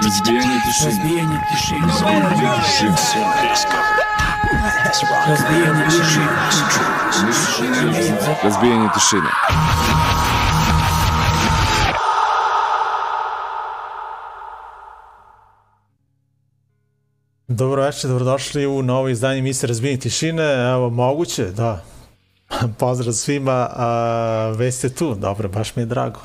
Разбиение тишины. Разбиение тишины. Разбиение тишины. Разбиение тишины. Dobro večer, dobrodošli u novo izdanje emisije Razbijenje tišine. Evo, moguće, da. Pozdrav svima, a, već ste tu, dobro, baš mi je drago.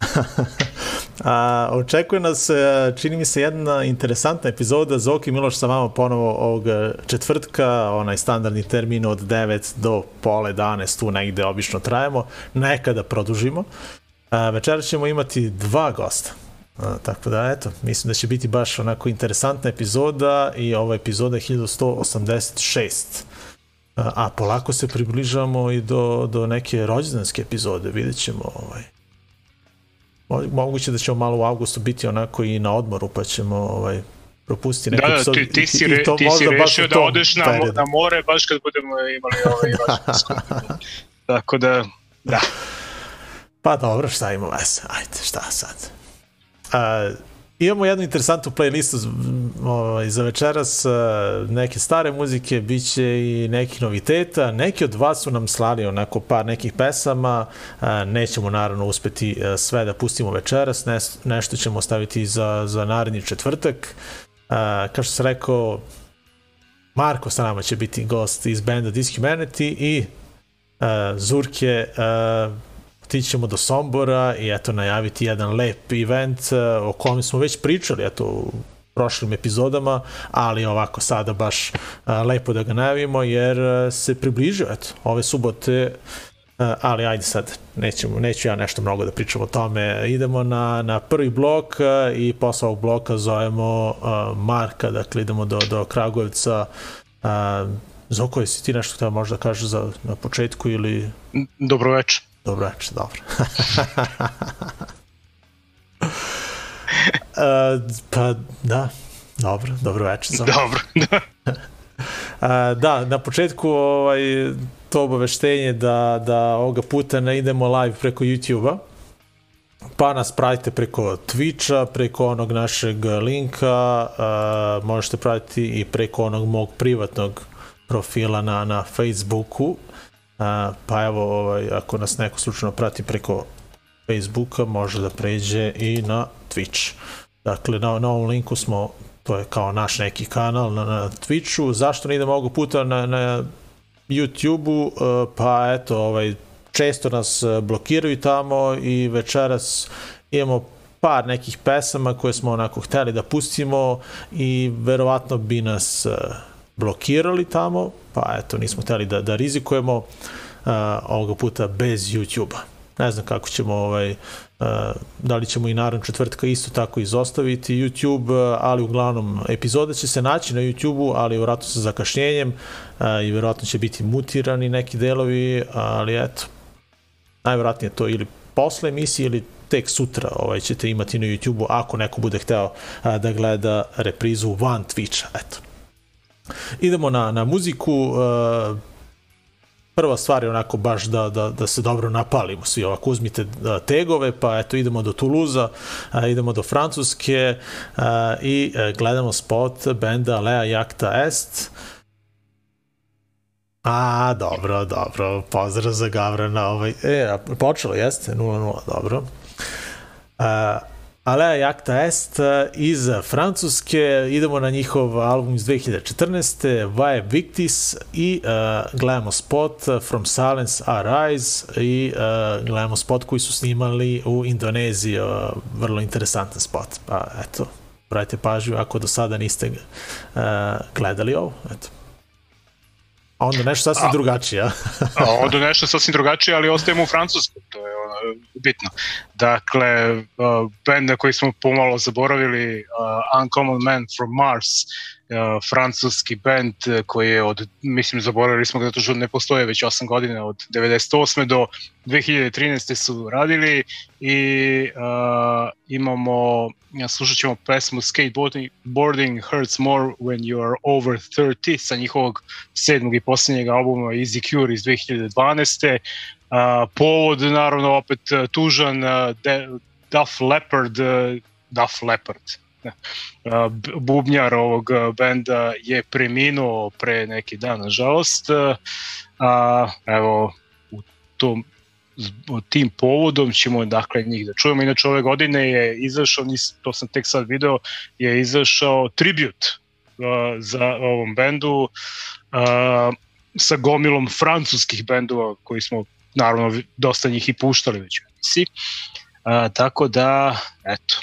a, očekuje nas, e, čini mi se, jedna interesantna epizoda. Zoki Miloš sa vama ponovo ovog četvrtka, onaj standardni termin od 9 do pola 11, tu negde obično trajemo. Nekada produžimo. A, večera ćemo imati dva gosta. A, tako da, eto, mislim da će biti baš onako interesantna epizoda i ova epizoda je 1186. A, a polako se približavamo i do, do neke rođendanske epizode, vidjet ćemo ovaj. Mo- Moguće da ćemo malo u avgustu biti onako i na odmoru, pa ćemo ovaj, propustiti neke Da, da, ti, ti si, re, i to ti si rešio da odeš na, periodu. na more baš kad budemo imali ovaj rođendanski. Tako da, da. Pa dobro, šta ima veze, ajde, šta sad. A, imamo jednu interesantnu playlistu ovaj, za večeras, a, neke stare muzike, bit će i neki noviteta, neki od vas su nam slali onako par nekih pesama, a, nećemo naravno uspeti a, sve da pustimo večeras, ne, nešto ćemo ostaviti za, za naredni četvrtak. Kao što sam rekao, Marko sa nama će biti gost iz benda Dishumanity i Zurke otići ćemo do Sombora i eto najaviti jedan lep event uh, o kojem smo već pričali eto u prošlim epizodama, ali ovako sada baš uh, lepo da ga najavimo jer uh, se približio eto ove subote ali ajde sad, nećemo, neću ja nešto mnogo da pričam o tome. Idemo na, na prvi blok i posle ovog bloka zovemo Marka, dakle idemo do, do Kragujevca. Uh, Zoko, jesi ti nešto htio možda kažeš za, na početku ili... Dobro večer. Dobro večer, dobro. uh, pa da, dobro, dobro. Zoko. Dobro, da. A, da, na početku ovaj, to obaveštenje da, da ovoga puta ne idemo live preko YouTube-a, pa nas pratite preko Twitcha, preko onog našeg linka, a, možete pratiti i preko onog mog privatnog profila na, na Facebooku, a, pa evo, ovaj, ako nas neko slučajno prati preko Facebooka, može da pređe i na Twitch. Dakle, na, na ovom linku smo to je kao naš neki kanal na, na Twitchu, zašto ne idemo ovog puta na, na YouTube-u, uh, pa eto, ovaj, često nas uh, blokiraju tamo i večeras imamo par nekih pesama koje smo onako hteli da pustimo i verovatno bi nas uh, blokirali tamo, pa eto, nismo hteli da, da rizikujemo uh, ovoga puta bez YouTube-a. Ne znam kako ćemo ovaj, Uh, da li ćemo i naravno četvrtka isto tako izostaviti YouTube, uh, ali uglavnom epizoda će se naći na YouTube-u, ali vjerojatno sa zakašnjenjem uh, i vjerojatno će biti mutirani neki delovi, ali eto, najvjerojatnije to ili posle emisije ili tek sutra ovaj, ćete imati na YouTube-u ako neko bude hteo uh, da gleda reprizu van Twitcha, eto. Idemo na, na muziku, uh, prva stvar je onako baš da, da, da se dobro napalimo svi ovako uzmite da, tegove pa eto idemo do Tuluza a, idemo do Francuske i gledamo spot benda Lea Jacta Est A, dobro, dobro, pozdrav za Gavrana. Ovaj, e, počelo jeste, 0-0, dobro. A, Alea Jacta Est iz Francuske, idemo na njihov album iz 2014. Vae Victis i uh, gledamo spot From Silence Arise i uh, gledamo spot koji su snimali u Indoneziji, uh, vrlo interesantan spot. Pa eto, brajte pažnju ako do sada niste uh, gledali ovo, eto. A onda nešto sasvim A. drugačije, a? A onda nešto sasvim drugačije, ali ostajemo u Francusku, to je bitno. Dakle, uh, band na koji smo pomalo zaboravili, uh, Uncommon Man from Mars, uh, francuski band koji je od, mislim, zaboravili smo ga zato što ne postoje već 8 godina, od 98. do 2013. su radili i uh, imamo, ja, slušat ćemo pesmu Skateboarding boarding Hurts More When You Are Over 30 sa njihovog sedmog i posljednjeg albuma Easy Cure iz 2012. Povod, naravno, opet uh, tužan uh, De, Duff Leopard, uh, Duff Leopard, bubnjar ovog benda je preminuo pre neki dan, nažalost. A, evo, u tom tim povodom ćemo dakle njih da čujemo. Inače ove godine je izašao, nis, to sam tek sad video, je izašao tribut uh, za ovom bendu uh, sa gomilom francuskih bendova koji smo naravno dosta njih i puštali već u emisiji. Uh, tako da, eto,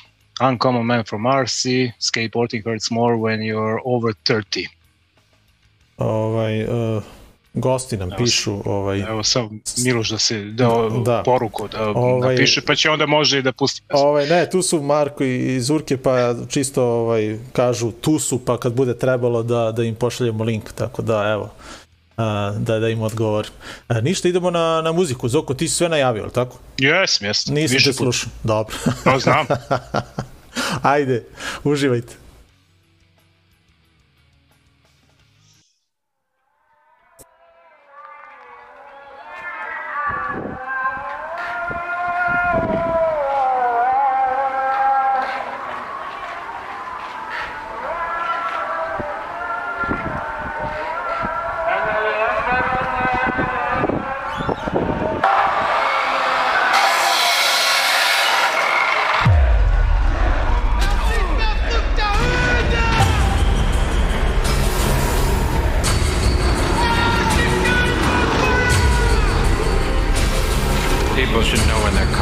Uncommon Man from Mars i Skateboarding hurts more when you're over 30. Ovaj, uh, gosti nam Evo pišu, ovaj, Evo sam Miloš da se da, Da. da. poruku da Ovaj- napiše, pa će onda može i da pusti. Ovaj, ne, tu su Marko i Zurke, pa čisto ovaj, kažu tu su, pa kad bude trebalo da, da im pošaljemo link, tako da evo, da, da im odgovorim. A, ništa, idemo na, na muziku. Zoko, ti si sve najavio, ali tako? Jesam, jesam. Nisam Više te slušao. Dobro. To znam. Ajde, uživajte.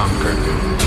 conquer.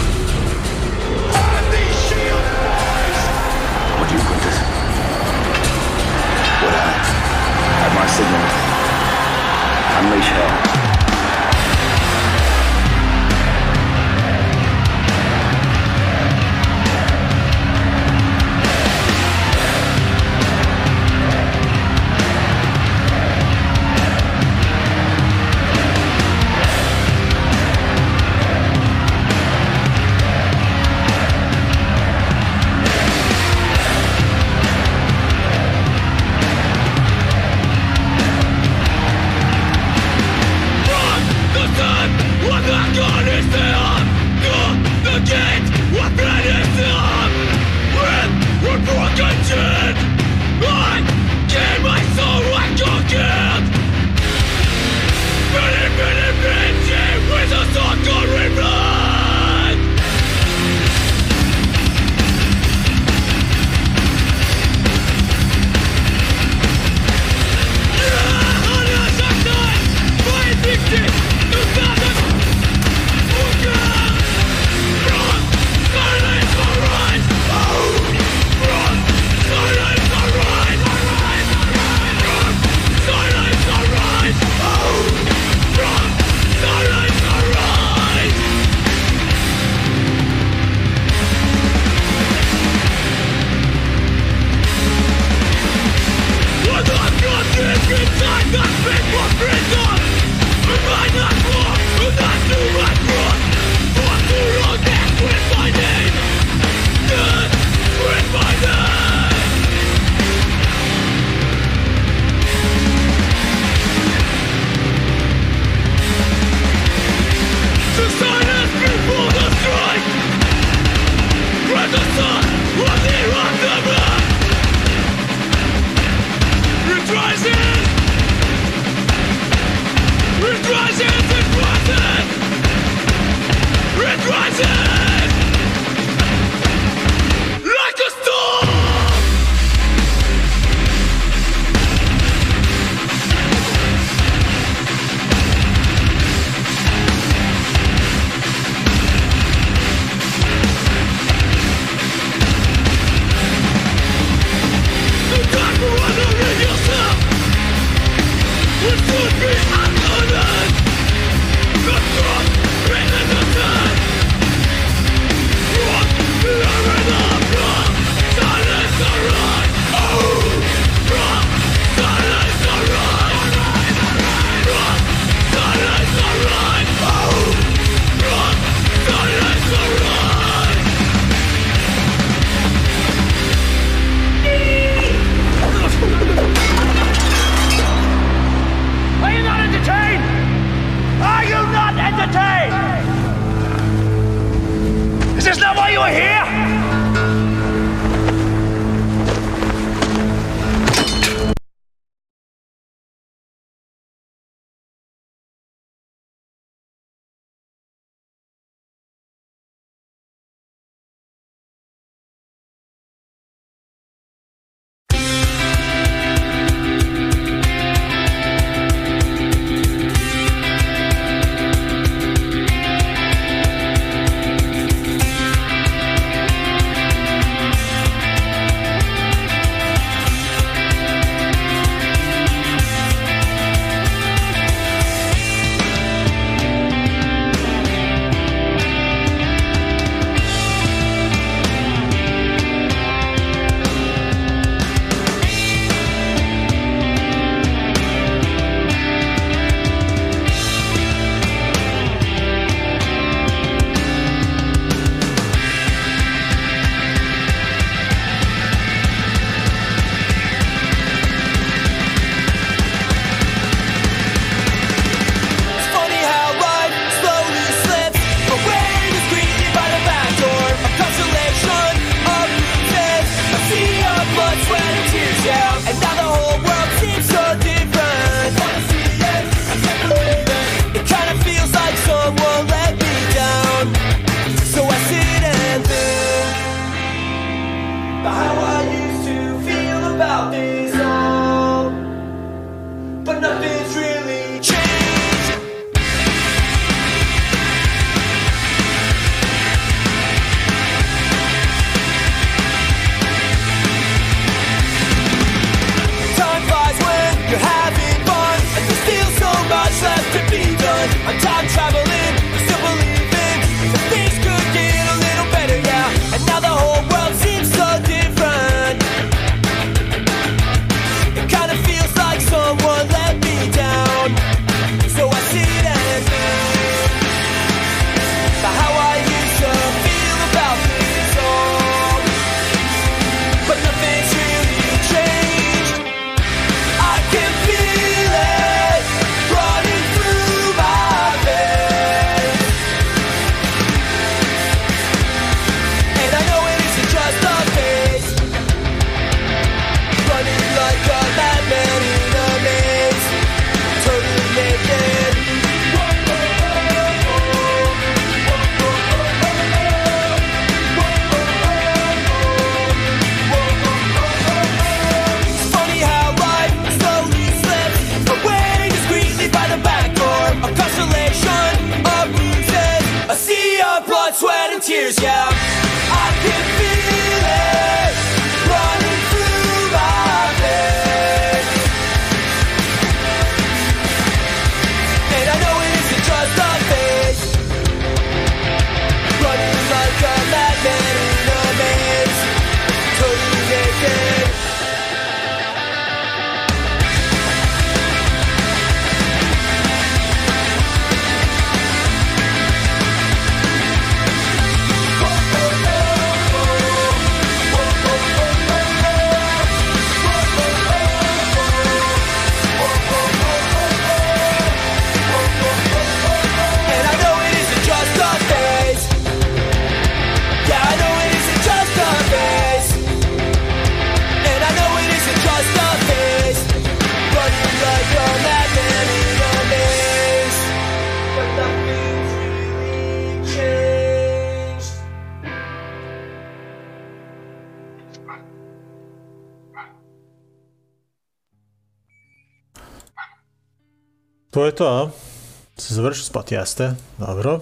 Se završio spot, jeste. Dobro.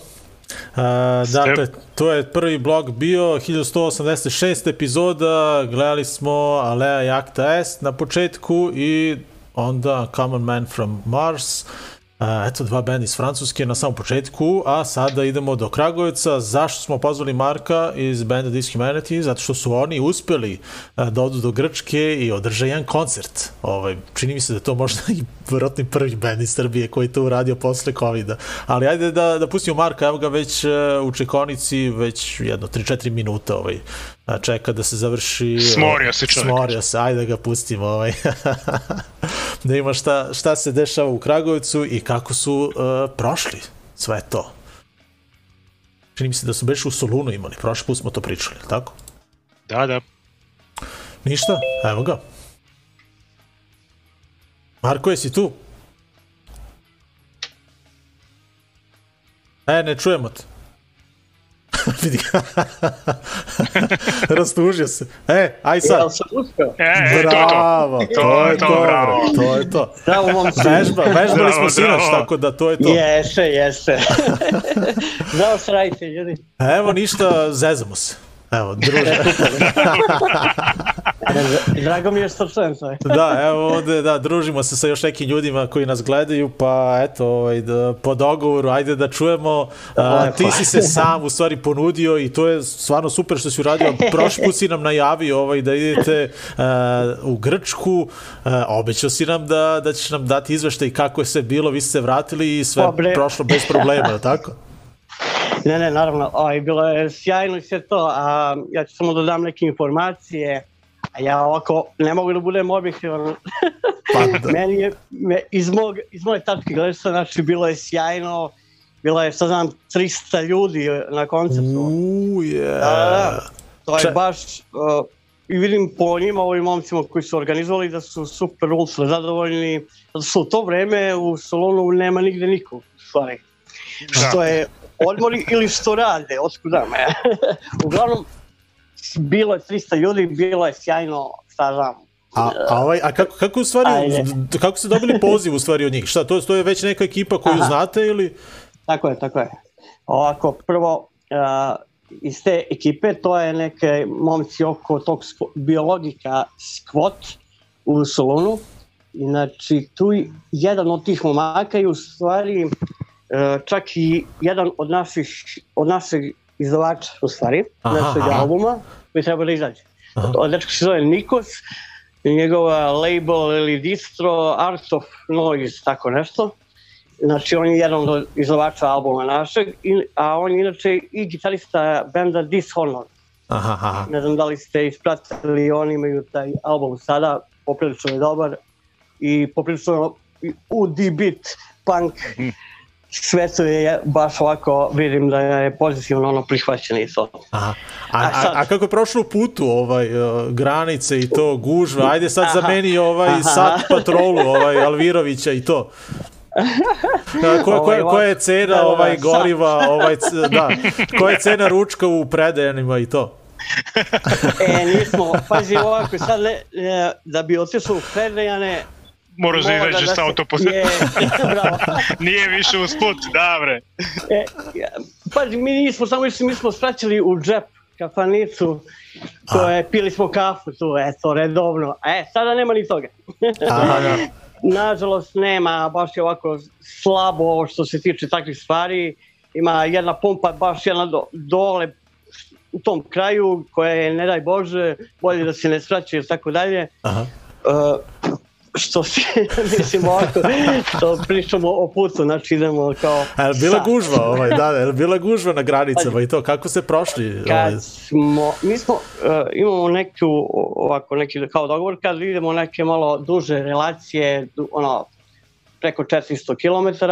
A, dakle, to je prvi blog bio, 1186 epizoda, gledali smo Alea Jacta Est na početku i onda Common Man from Mars. A, eto, dva benda iz Francuske na samom početku, a sada idemo do Kragujevca. Zašto smo pozvali Marka iz benda Dishumanity? Zato što su oni uspeli da odu do Grčke i održe jedan koncert. Ovaj, čini mi se da to možda i vrlo prvi band iz Srbije koji to uradio posle COVID-a. Ali ajde da, da pustimo Marka, evo ga već uh, u čekonici, već jedno 3-4 minuta ovaj, a, čeka da se završi... Smorio se čovjek. Smorio se, ajde da ga pustimo. Ovaj. da ima šta, šta se dešava u Kragovicu i kako su uh, prošli sve to. Čini mi se da su beš u Solunu imali, prošli put smo to pričali, tako? Da, da. Ništa, evo ga. Marko, jesi tu? E, ne čujemo te. Vidi ga. Rastužio se. E, aj sad. Jel sam uspeo? E, e, to je to. Bravo, To je to, to, bravo. to je to. Bravo, momci. Vežba, vežbali Bravo, smo sinoć, bravo. tako da to je to. Jeste, jeste. Zdravo se radite, ljudi. Evo ništa, zezamo se. Evo, druže. Drago mi je što čujem sve. da, evo ovde, da, družimo se sa još nekim ljudima koji nas gledaju, pa eto, ovaj, da, po dogovoru, ajde da čujemo. A, ti si se sam u stvari ponudio i to je stvarno super što si uradio. Prošli put si nam najavio ovaj, da idete a, u Grčku, a, obećao si nam da, da ćeš nam dati izveštaj kako je sve bilo, vi ste se vratili i sve bre. prošlo bez problema, tako? Ne, ne, naravno, ovaj, bilo je sjajno i sve to, a ja ću samo da dam neke informacije, a ja ovako ne mogu da budem objektivan. Pa da. Meni je, me, iz, mog, iz moje tačke gledišta, znači, bilo je sjajno, bilo je, sad znam, 300 ljudi na koncertu. Uje. Da, da, da. To je Če- baš, uh, i vidim po njima, ovim momcima koji su organizovali, da su super ultra zadovoljni, zato što u to vreme u salonu nema nigde nikog, stvari. Da. Što je odmori ili što rade, otkud znam. e. Uglavnom, bilo je 300 ljudi, bilo je sjajno, šta znam, A, a, ovaj, a kako, kako, u stvari, Ajde. kako ste dobili poziv u stvari od njih? Šta, to, to je već neka ekipa koju Aha. znate ili? Tako je, tako je. Ovako, prvo, uh, iz te ekipe, to je neke momci oko tog skvo- biologika Skvot u Solunu. Znači, tu jedan od tih momaka je u stvari čak i jedan od naših, od našeg izdavača, u stvari, Aha, našeg aha. albuma, koji treba da izađe. Dečka se zove Nikos, i njegova label ili distro Art of Noise, tako nešto. Znači, on je jedan od izdavača albuma našeg, a on je inače i gitarista benda Dishonor. Aha, aha. Ne znam da li ste ispratili, oni imaju taj album sada, poprilično je dobar i poprilično u D-beat punk sve to je baš ovako, vidim da je pozitivno ono prihvaćeno i to. Aha. A, A a, sad- a kako je prošlo putu ovaj, uh, granice i to, gužva? Ajde sad Aha. zameni ovaj Aha. sat patrolu ovaj, Alvirovića i to. A, ko, ko, Ovaj, koja je cena da, da, da, ovaj goriva, ovaj, da, koja je cena ručka u predajanima i to? E, nismo, pazi ovako, sad ne, e, da bi otišao u predajane, Moraš da izađeš se- sa autoputa. Nije više uz put, da bre. E, pazi, mi nismo samo išli, mi smo spraćali u džep kafanicu, to je, pili smo kafu tu, eto, redovno. E, sada nema ni toga. Aha, da. Nažalost, nema, baš je ovako slabo što se tiče takvih stvari. Ima jedna pumpa baš jedna do, dole u tom kraju koja je, ne daj Bože, bolje da se ne skraće i tako dalje. Aha. Uh, što se, mislim ovako, što pričamo o putu, znači idemo kao... A je bila sat. gužva, ovaj, da, je li bila gužva na granicama i to, kako ste prošli? Ovaj? Kad smo, mi smo, uh, imamo neku, ovako, neki kao dogovor, kad idemo neke malo duže relacije, du, ono, preko 400 km,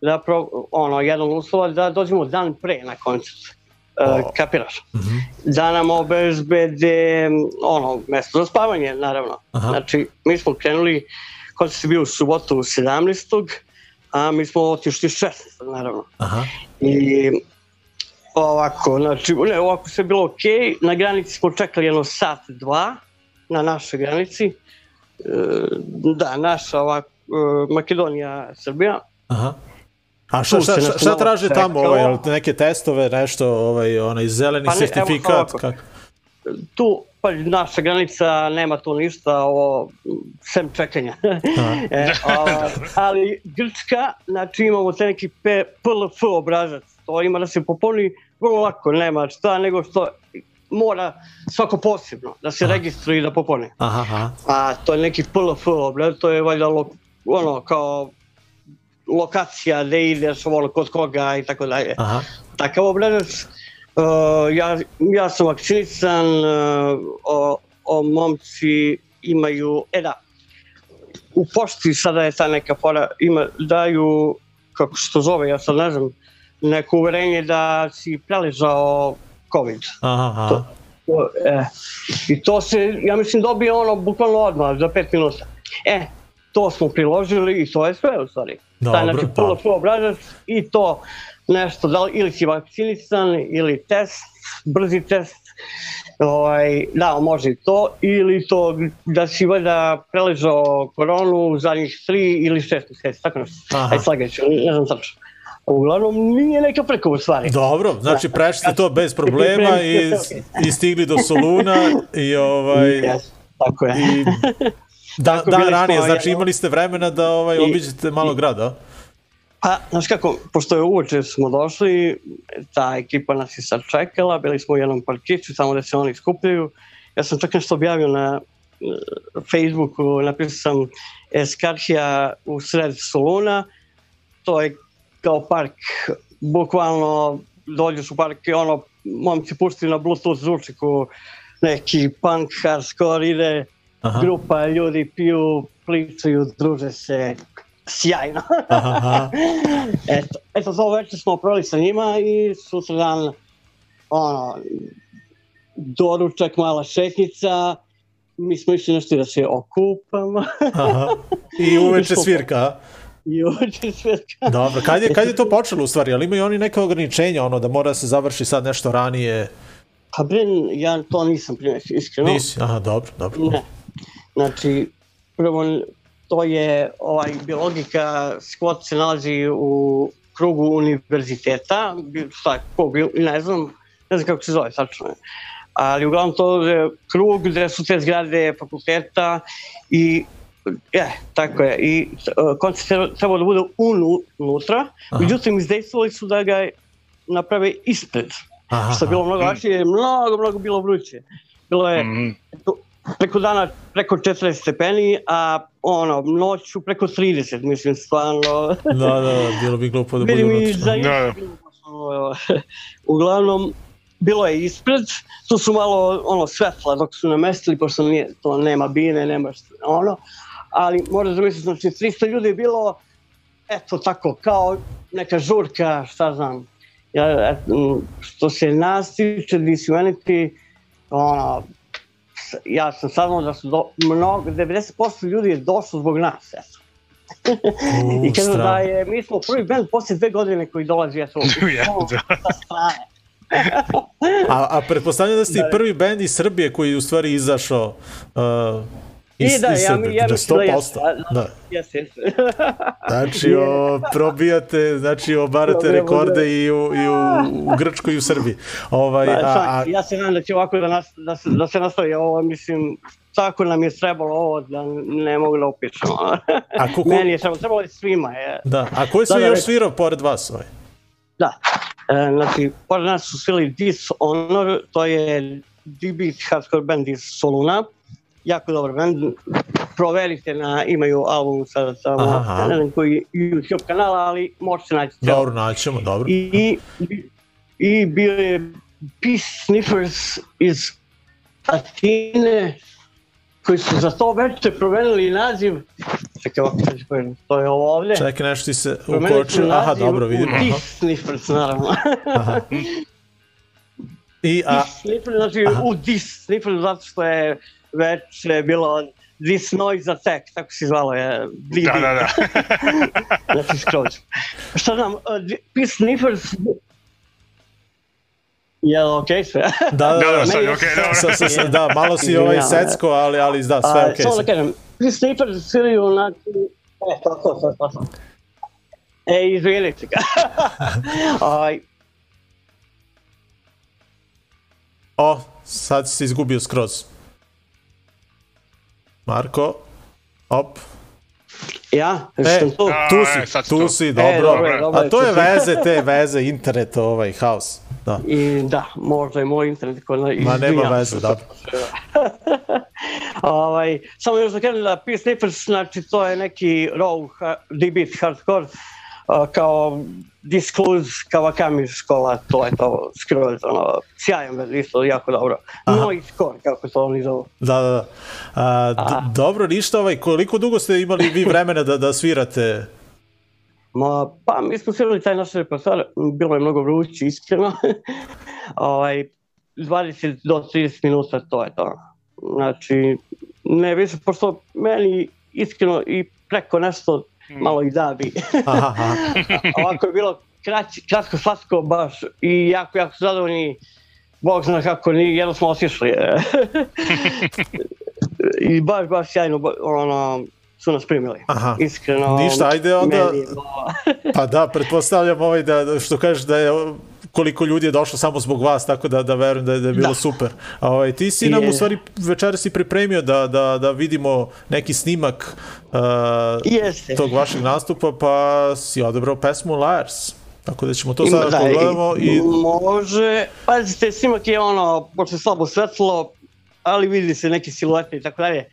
da pro, ono, jedan uslova da dođemo dan pre na koncert. Uh, O. kapiraš? Mhm. Da nam obezbede ono, mesto za spavanje, naravno. Aha. Znači, mi smo krenuli, koncert je bio u subotu 17. a mi smo otišli 16. naravno. Aha. I Ovako, znači, ne, ovako sve bilo okej. Na granici smo čekali jedno sat, dva, na našoj granici. E, da, naša ovako, e, Makedonija, Srbija. Aha. A šta, šta, šta, šta traže tamo, ovaj, neke testove, nešto, ovaj, onaj zeleni Pa ne, sertifikat? ovako. Kako? Tu, pa naša granica nema tu ništa, ovo, sem čekanja. e, a, ali Grčka, znači imamo te neki P, PLF obrazac, to ima da se popuni vrlo lako, nema šta, nego što mora svako posebno da se registruje i da popuni. Aha, aha. A to je neki PLF obrazac, to je valjda ono kao lokacija gde ideš, ono, kod koga i tako dalje Aha. takav obrazac. Uh, ja, ja sam vakcinisan, uh, o, o momci imaju, e da, u pošti sada je ta neka fora, ima, daju, kako se to zove, ja sad ne znam, neko uverenje da si preležao COVID. Aha, aha. To- To, e, I to se, ja mislim, dobije ono bukvalno odmah, za pet minuta. E, to smo priložili i to je sve u stvari. Dobro, Taj, znači, da. puno puno obrazac i to nešto, da li, ili si vakcinisan, ili test, brzi test, ovaj, da, može i to, ili to da si valjda preležao koronu u zadnjih tri ili šest mjeseci, tako nešto. Aj, slagaću, ne znam tačno. Uglavnom, nije neka preko u stvari. Dobro, znači prešli ste to bez problema i, i stigli do Soluna i ovaj Yes, tako je. i da, Tako dan bili smo, ranije, znači imali ste vremena da ovaj I- obiđete malo grada. Pa, znaš kako, pošto je uoče smo došli, ta ekipa nas je sad čekala, bili smo u jednom parkiću, tamo gde se oni skupljaju. Ja sam čak nešto objavio na eh, Facebooku, napisao sam Eskarhija u sred Soluna, to je kao park, bukvalno dođeš u park i ono, momci puštili na bluetooth zvučiku, neki punk, hardcore ide, Aha. grupa ljudi piju, pričaju, druže se, sjajno. Aha. Eto, eto to večer smo proveli sa njima i sutra dan ono, doručak, mala šetnica, mi smo išli nešto da se okupamo aha. I uveče svirka. i uveče svirka. Dobro, kad je, kad je to počelo u stvari? Ali imaju oni neke ograničenja, ono da mora da se završi sad nešto ranije? Pa bre, ja to nisam primetio, iskreno. Nisi? Aha, dobro, dobro. Ne. Znači, prvo, to je ovaj, biologika, skvot se nalazi u krugu univerziteta, šta, ko ne znam, ne znam kako se zove tačno. Ali uglavnom to je krug gde su te zgrade fakulteta i je, tako je. I uh, koncert treba- trebao da bude unu, unutra, Aha. međutim izdejstvovali su da ga naprave ispred. Aha, Što je bilo mnogo lakše, jer je mnogo, mnogo bilo vruće. Bilo je Mhm. Preko dana preko 40 stepeni, a ono, noću preko 30, mislim, stvarno. Da, da, da, bilo bi glupo da bude njih. Da, da. Uglavnom, bilo je ispred, tu su malo ono svetla dok su namestili, pošto nije, to nema bine, nema šta, ono, ali moraš da misliš, znači 300 ljudi je bilo, eto tako, kao neka žurka, šta znam, ja, et, što se nas tiče Disunity, ono, ja sam saznao da su do, mnogo, 90% ljudi je došlo zbog nas, eto. U, I kažu da je, mi smo prvi band posle dve godine koji dolazi, eto, Ja, da. sa strane. A, a pretpostavljam da ste i prvi bend iz Srbije koji je u stvari izašao uh, I da, iz ja, Srbije, ja da mislim da 100%. jeste. Da. Jeste, jeste. Znači, o, probijate, znači, obarate rekorde i u, i u, u Grčkoj i u Srbiji. Ovaj, Pa, a, čak, a, ja se nadam da će ovako da, nas, da, se, da se nastavi ovo, mislim, tako nam je trebalo ovo da ne mogu da opišemo. a ko, ko, Meni je trebalo, trebalo je svima. Je. da, a ko je sve Da, da, još svirao pored vas? Ovaj? Da. E, znači, pored nas su svili Dishonor, to je D-Beat hardcore band iz Soluna. Jako dobar band. Proverite na, imaju album tamo, Aha. ne znam koji YouTube kanala, ali možete naći. Dobro, naćemo, dobro. I, i, i bio je Peace Sniffers iz Atine, koji su za to veče promenili naziv. Čekaj, ovako, čekaj, to je ovo ovde. Čekaj, nešto ti se Promenili su ukočio. Aha, naziv dobro, vidimo. u Aha, Peace Sniffers, naravno. aha. I, a, Sniffers, znači aha. u Dis Sniffers, zato što je već je bilo This Noise Attack, tako se zvalo je. DD. Da, da, da. Znači skroz. Šta znam, uh, di- Peace Sniffers Je li okej sve? Da, da, Da, da, da, sad je dobro. sa, sa, sa, da, malo si ovaj secko, ali, ali da, sve A, okej. Samo da Okay, kažem, ti sniper sviraju na... E, to, to, to. E, izvinite ga. Ovaj, o, sad si se izgubio skroz. Marko, op. ja, E, tu. A, tu e, si, sad si tu tu. si, E, dobro. dobro je, dobro A to je veze, te veze, internet, ovaj, haos. Da. I da, možda je moj internet kod Ma izvinjavam nema veze, dobro. ovaj, samo još da kažem da Peace Sniffers, znači to je neki raw ha- D-beat hardcore, a, kao Disclose Kawakami škola, to je to skroz, ono, sjajan vez, isto jako dobro. Noise core, kako to oni zovu. Da, da, da. A, dobro, ništa, ovaj, koliko dugo ste imali vi vremena da, da svirate? Ma, pa mi smo svirali taj naš repertoar, bilo je mnogo vruće, iskreno. ovaj, 20 do 30 minuta, to je to. Znači, ne više, pošto meni iskreno i preko nešto malo i bi. Aha, aha. Ovako je bilo kraći, kratko, slatko baš i jako, jako zadovoljni. Bog zna kako, ni, jedno smo otišli. I baš, baš sjajno, ono, su nas primili. Aha. Iskreno. Ništa, ajde onda- meni Pa da, pretpostavljam ovaj da što kažeš da je koliko ljudi je došlo samo zbog vas, tako da da verujem da je, da je bilo Da. super. A ovaj ti si nam Je. u stvari večeras si pripremio da, da, da vidimo neki snimak uh, Jeste. tog vašeg nastupa, pa si odabrao pesmu Liars. Tako da ćemo to sada da, pogledamo i Može, pazite, snimak je ono, pošto je slabo svetlo, ali vidi se neke siluete i tako dalje.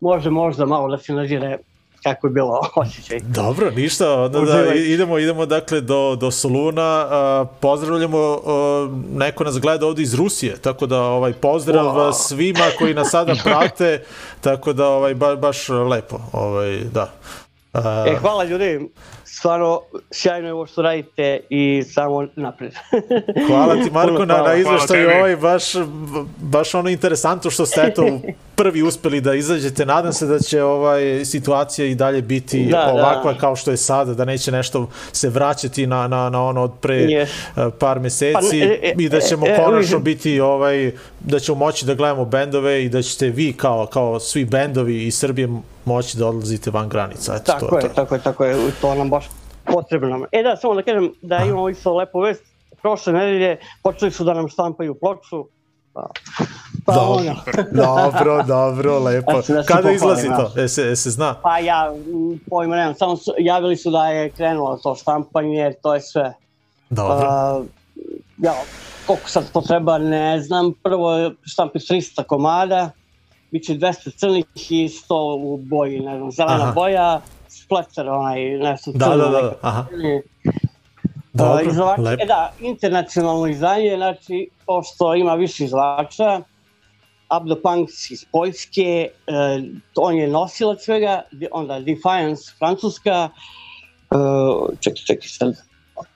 Može možda malo da se nazire kako je bilo osjećaj. Dobro, ništa, onda da i- idemo, idemo dakle do, do Soluna, a, pozdravljamo, a, neko nas gleda ovde iz Rusije, tako da ovaj pozdrav Wow. svima koji nas sada prate, tako da ovaj ba, baš lepo, ovaj da. A, E, hvala ljudi, stvarno sjajno je ovo što radite i samo napred. Hvala ti Marko Puno na, hvala. na izveštaju, ovaj baš, baš ono interesantno što ste eto prvi uspeli da izađete. Nadam se da će ovaj situacija i dalje biti Da, da. ovakva kao što je sada, da neće nešto se vraćati na, na, na ono od pre Yes. eh, par meseci Pa, e, e, i da ćemo e, e, konačno e, biti ovaj da ćemo moći da gledamo bendove i da ćete vi kao kao svi bendovi iz Srbije moći da odlazite van granica. Eto, tako to je, je to. tako je, tako je, to nam baš potrebno. E da, samo da kažem da imamo isto lepu vest. Prošle nedelje počeli su da nam štampaju ploču. Pa, pa Dobro. ono, Dobro, dobro, lepo. Da da Kada izlazi to? E se, e se zna? Pa ja m, pojma nemam, samo su, javili su da je krenulo to štampanje, to je sve. Dobro. Uh, ja, koliko sad potreba ne znam, prvo štampi 300 komada, bit će 200 crnih i 100 u boji, ne znam, zelena Aha. boja, splatter onaj, nešto Da, crno. da, da, neki. aha. Dobro, izdavač, lepo. e da, internacionalno izdanje, znači, pošto ima više izdavača, Abdo Punks iz Poljske, e, on je nosilac svega, onda Defiance, Francuska, e, čekaj, čekaj sad,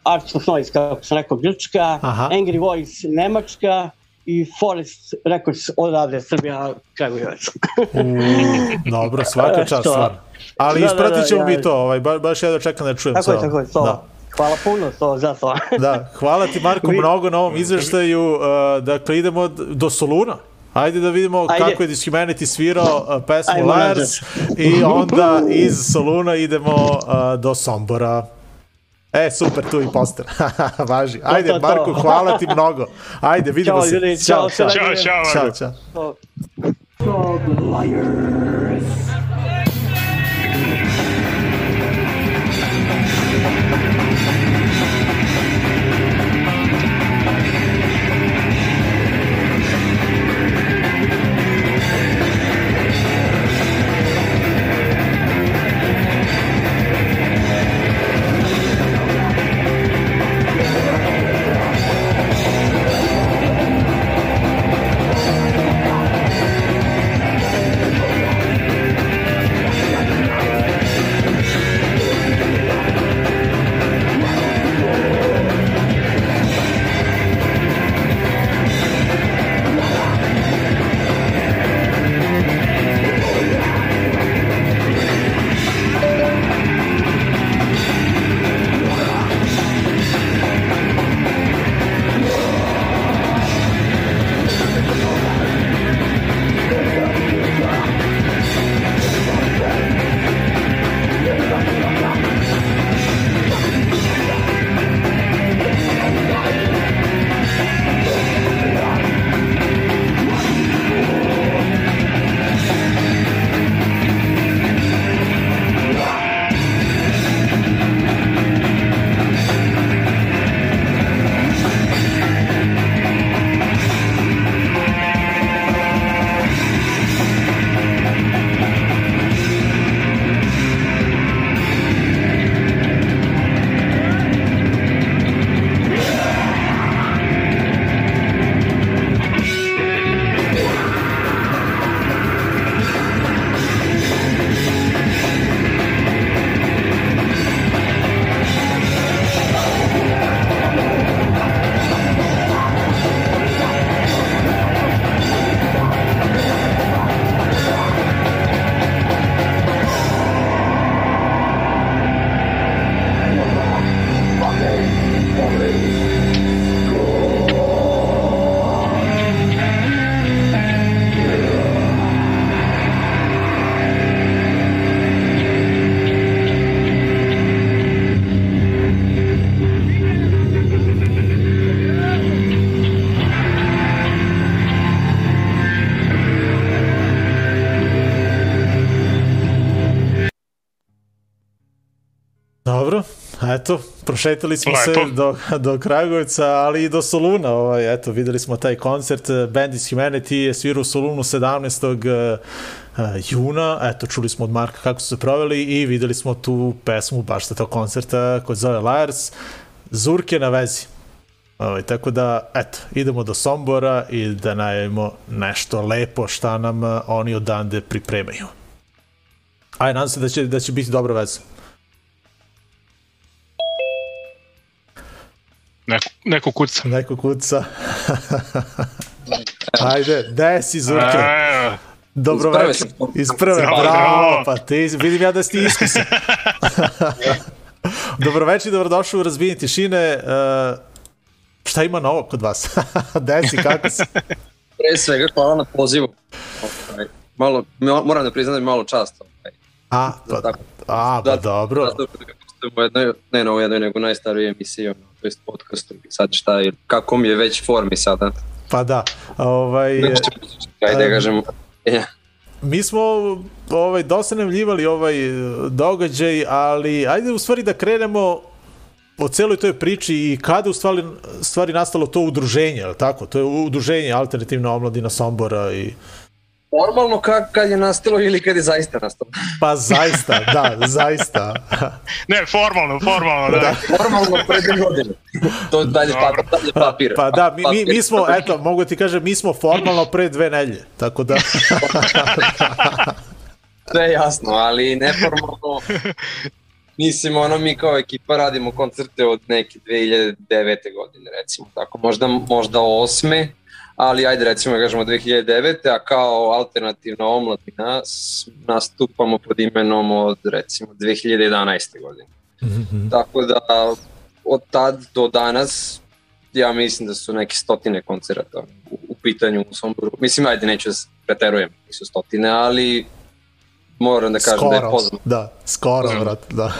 Arts of Noise, kako sam rekao, Grčka, Aha. Angry Voice, Nemačka i Forest Records odavde, Srbija, Kragujevac. Dobro, svaka čast, Što? stvarno. Ali Da, da, ispratit ćemo da, mi ja- to, ovaj, ba, baš ja da čekam da čujem tako je, tako je, to. Da. Hvala puno to, za to. Da, hvala ti Marko Vi- mnogo na ovom izveštaju. Uh, dakle, idemo do Soluna. Ajde da vidimo Ajde. kako je Dishumanity svirao uh, pesmu nazad. i onda iz Soluna idemo uh, do Sombora. E, super, tu i poster. Važi. Ajde, to, to. Marko, hvala ti mnogo. Ajde, vidimo Ćao, se. ljudi, ćao, čao. ćao. Ćao, čao, Ćao, Marko. čao. Eto, prošetali smo Lepo. se do, do Kragujevca, ali i do Soluna. Ovaj, eto, videli smo taj koncert. Band iz Humanity je svirao u Solunu 17. uh, juna. Eto, čuli smo od Marka kako su se proveli i videli smo tu pesmu baš sa tog koncerta koji se zove Liars. Zurke na vezi. Ovaj, tako da, eto, idemo do Sombora i da najavimo nešto lepo šta nam oni odande pripremaju. Aj, nadam se da će, da će biti dobra veza. Neko, kuca. Neko kuca. Ajde, gde si Zurke? E, Dobro večer. Iz prve, Bravo, bravo, bravo. pa ti, vidim ja da si ti iskusan. Dobro večer, dobrodošli u Razbijenje tišine. Uh, šta ima novo kod vas? Gde si, kako si? Pre svega hvala na pozivu. Ovaj, Malo, mo- moram da priznam da mi malo čast. Ovaj, A, pa, tako. a, pa Da, dobro. Zato što ste u jednoj, ne na ovoj jednoj, nego najstarijoj emisiji, ono, to jest podcastu. I Sad šta je, kako mi je već formi sada. Pa da. Ovaj, Ajde da kažem, ja. mi smo ovaj, dosta najavljivali ovaj događaj, ali ajde u stvari da krenemo o celoj toj priči i kada u stvari, stvari nastalo to udruženje, je li tako? To je udruženje Alternativna omladina Sombora i... Formalno ka, kad je nastalo ili kad je zaista nastalo. Pa zaista, da, zaista. ne, formalno, formalno, da. Formalno pre dve godine. to je dalje, pa, dalje papir. Pa da, mi, mi, mi smo, eto, mogu ti kažem, mi smo formalno pre dve nelje, tako da... Sve je jasno, ali neformalno Mislim, ono, mi kao ekipa radimo koncerte od neke 2009. godine, recimo, tako, možda, možda osme, ali ajde recimo da kažemo 2009. a kao alternativna omladina nastupamo pod imenom od recimo 2011. godine. Tako da od tad do danas ja mislim da su neke stotine koncerata u, u pitanju u Somboru. Mislim, ajde, neću da preterujem, nisu stotine, ali moram da kažem da je skoro, da, skoro, Da. vrat, da.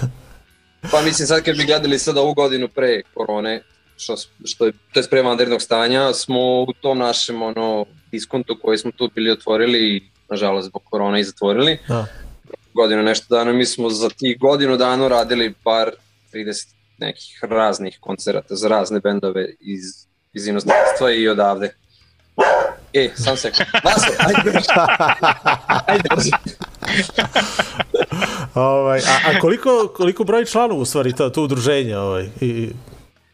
Pa mislim sad kad bi gledali sad ovu godinu pre korone, što, što je, to je pre vanrednog stanja, smo u tom našem ono, diskontu koji smo tu bili otvorili i nažalost zbog korone i zatvorili, da. godinu nešto dana, mi smo za tih godinu dana radili par 30 nekih raznih koncerata za razne bendove iz, iz inostranstva i odavde. E, sam sekund. Vaso, ajde, ajde, brzo. Ovaj, a, a koliko, koliko broj članova u stvari to, to udruženje? Ovaj, i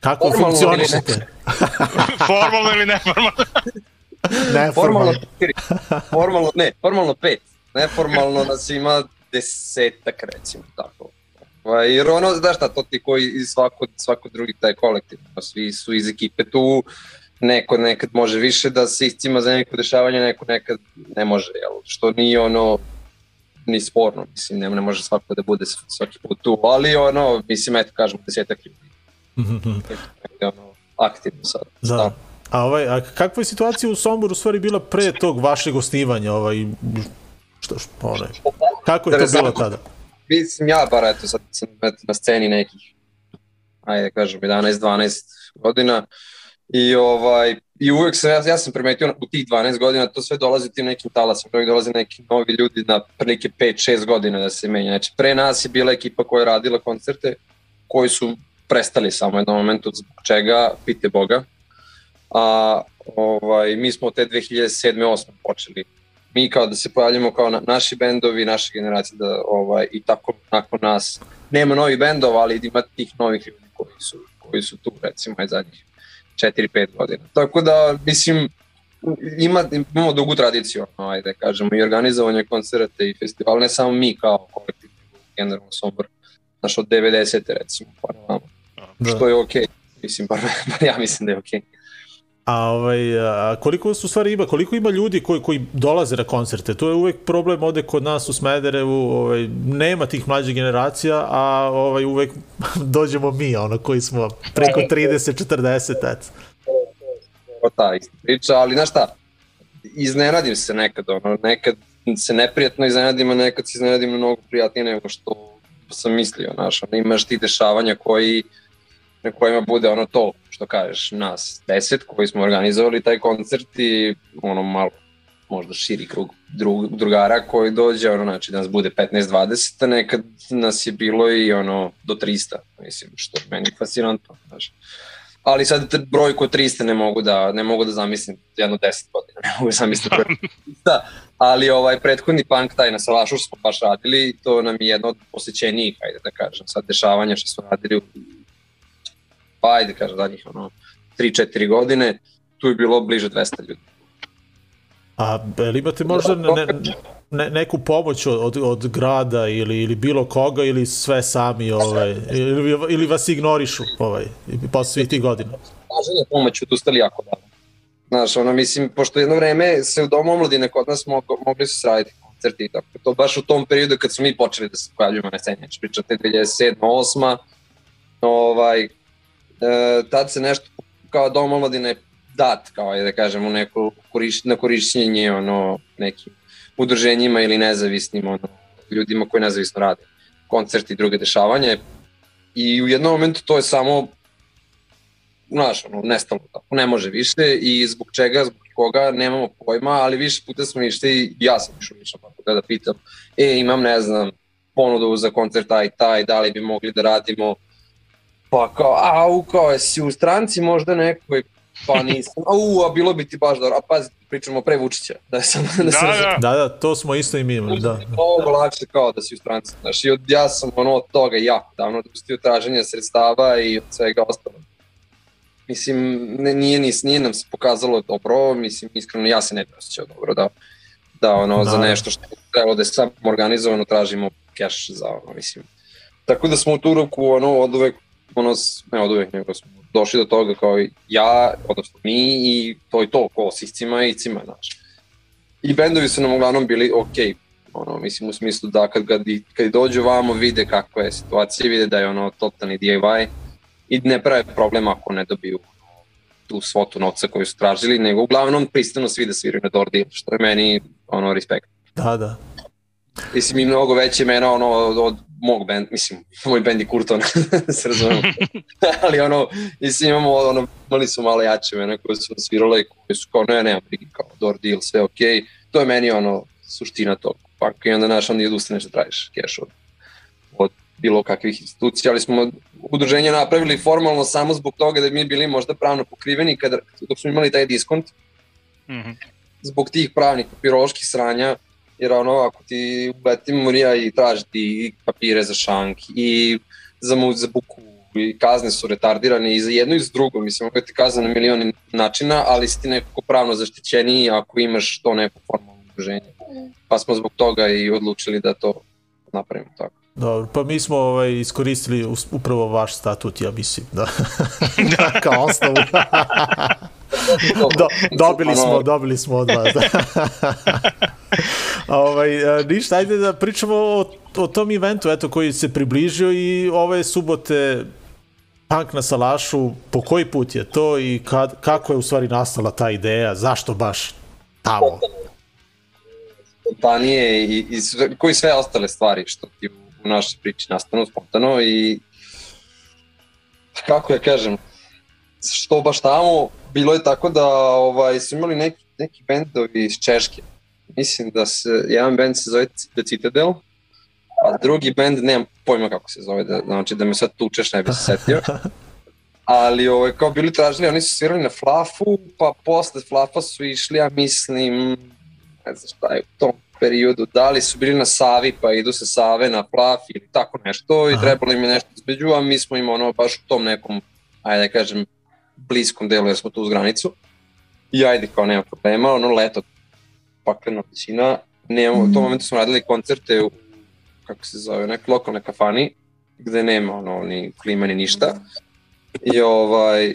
kako Formalno ili funkcionišete? Formalno ili neformalno. Ne, Formalno formalno. četiri. Formalno, ne, formalno pet. Neformalno nas ima desetak, recimo, tako. Ovaj, Jer ono, znaš šta, to ti koji i svako, svako drugi taj kolektiv, ono, svi su iz ekipe tu, neko nekad može više da se iscima za neko dešavanje, neko nekad ne može, jel? što nije ono ni sporno, mislim, ne, ne može svako da bude svaki put tu, ali ono, mislim, eto, kažemo, desetak ljudi. ono, aktivno sad. Da. A, ovaj, a kakva je situacija u Somboru u stvari bila pre tog vašeg osnivanja? Ovaj, što, što, onaj, kako je to bilo tada? Mislim, ja bar eto sad sam na sceni nekih, ajde da kažem, 11-12 godina i ovaj, i uvek sam, ja, ja sam primetio u tih 12 godina, to sve dolazi tim nekim talasima, uvek dolaze neki novi ljudi na prilike 5-6 godina da se menja. Znači, pre nas je bila ekipa koja je radila koncerte, koji su prestali samo jednom momentu, zbog čega, pite Boga. A ovaj, mi smo te 2007-2008 počeli mi kao da se pojavljamo kao na, naši bendovi, naše generacije da ovaj i tako nakon nas nema novih bendova, ali ima tih novih ljudi koji su koji su tu recimo aj zadnjih 4-5 godina. Tako da mislim ima imamo dugu tradiciju, ajde da kažemo i organizovanje koncerta i festivala, ne samo mi kao kolektiv, generalno Sombor, znaš od 90. recimo, pa na ovamo, Da. što je okej. Mislim, bar, bar ja mislim da je okej. A, ovaj, a koliko su stvari ima, koliko ima ljudi koji, koji dolaze na koncerte? To je uvek problem ovde kod nas u Smederevu, ovaj, nema tih mlađih generacija, a ovaj, uvek dođemo mi, ono, koji smo preko 30-40, eto. o ta ista priča, ali znaš šta, iznenadim se nekad, ono, nekad se neprijatno iznenadim, a nekad se iznenadim mnogo prijatnije nego što sam mislio, znaš, ono, imaš ti dešavanja koji na kojima bude ono to, što kažeš, nas deset koji smo organizovali taj koncert i ono malo možda širi krug drug, drugara koji dođe, ono, znači da nas bude 15-20, a nekad nas je bilo i ono do 300, mislim, što je meni fascinantno, znaš. Ali sad brojku od 300 ne mogu da, ne mogu da zamislim jedno 10 godina, ne mogu da zamislim od 300, ali ovaj prethodni punk taj na Salašu smo baš radili i to nam je jedno od posjećenijih, ajde da kažem, sad dešavanja što smo radili u pa ajde kažem zadnjih ono 3-4 godine, tu je bilo bliže 200 ljudi. A ili imate možda ne, ne, neku pomoć od, od, grada ili, ili bilo koga ili sve sami ovaj, ili, ili vas ignorišu ovaj, posle svih tih godina? Traženje pomoć odustali jako davno. Znaš, ono, mislim, pošto jedno vreme se u domu omladine kod nas mogo, mogli su sraditi koncerti i tako. To baš u tom periodu kad smo mi počeli da se pojavljujemo na sceni. Znači, pričate 2007. 2008. Ovaj, e, tad se nešto kao dom omladine dat, kao je da kažem, u neko koriš, na korišćenje ono, nekim udruženjima ili nezavisnim ono, ljudima koji nezavisno rade. Koncerti i druge dešavanja i u jednom momentu to je samo znaš, ono, nestalo tako, ne može više i zbog čega, zbog koga, nemamo pojma, ali više puta smo išli i ja sam išao više pa da pitam, e, imam, ne znam, ponudu za koncert taj taj, da li bi mogli da radimo, pa kao, au, kao, jesi u stranci možda nekoj, pa nisam, au, a bilo bi ti baš dobro, a pazi, pričamo pre Vučića, da sam, da, Da, sam, da. Da, da, to smo isto i mi imali, da. mnogo lakše kao da si u stranci, znaš, i od, ja sam ono od toga jako davno odustio traženja sredstava i od svega ostalog. Mislim, ne, nije, nis, nije nam se pokazalo dobro, mislim, iskreno ja se ne bi osjećao dobro da, da ono, za Da. nešto što je trebalo da je sam organizovano tražimo keš za ono, mislim. Tako da smo u tu ruku, ono, od uvek, ono, ne od uvek, nego smo došli do toga kao ja, odnosno mi i to i to, ko siscima i cima, znaš. I bendovi su nam uglavnom bili okej, ono, mislim u smislu da kad, kad, kad dođu vamo vide kakva je situacija, vide da je ono totalni DIY i ne prave problem ako ne dobiju tu svotu novca koju su tražili, nego uglavnom pristano svi da sviraju na door deal, što je meni ono respekt. Da, da. Mislim i mnogo veće imena ono od, od mog band, mislim, moj band je Kurton, se razumemo. Ali ono, mislim imamo, ono, imali su malo jače imena koje su svirale i koje su kao, ne, nema brigi, kao door deal, sve okej. Okay. To je meni ono, suština tog. Pa i onda naš, onda i odustaneš da tražiš cash od, od bilo kakvih institucija, ali smo udruženje napravili formalno samo zbog toga da mi bili možda pravno pokriveni kada, dok smo imali taj diskont, Mhm. zbog tih pravnih papiroloških sranja, jer ono, ako ti uleti Murija i traži ti i papire za šank i za, mu, za buku i kazne su retardirane i za jedno i za drugo, mislim, mogu ti kazne na milioni načina, ali si ti nekako pravno zaštićeniji ako imaš to neko formalno udruženje. Pa smo zbog toga i odlučili da to napravimo tako. Dobro, pa mi smo ovaj, iskoristili upravo vaš statut, ja mislim, da. Kao osnovu. Do, dobili smo, dobili smo od vas. Da. Ovaj, a, ništa, ajde da pričamo o, o tom eventu eto, koji se približio i ove subote Punk na Salašu, po koji put je to i kad, kako je u stvari nastala ta ideja, zašto baš tamo? kompanije i, i sve, koji sve ostale stvari što ti u našoj priči nastanu spontano i kako ja kažem, što baš tamo, bilo je tako da ovaj, su imali neki, neki bendovi iz Češke. Mislim da se, jedan bend se zove The Citadel, a drugi bend, nemam pojma kako se zove, da, znači da me sad tučeš ne bi se setio. Ali ovaj, kao bili tražili, oni su svirali na Flafu, pa posle Flafa su išli, ja mislim, ne znam šta je u tom periodu, da li su bili na Savi pa idu sa Save na Plaf ili tako nešto i trebalo im je nešto između, a mi smo im ono baš u tom nekom, ajde da kažem, bliskom delu jer smo tu uz granicu. I ajde kao nema problema, ono leto paklena pisina, nemamo, u tom momentu smo radili koncerte u, kako se zove, nekoj lokalnoj kafani, gde nema ono, ni klima ni ništa. I ovaj,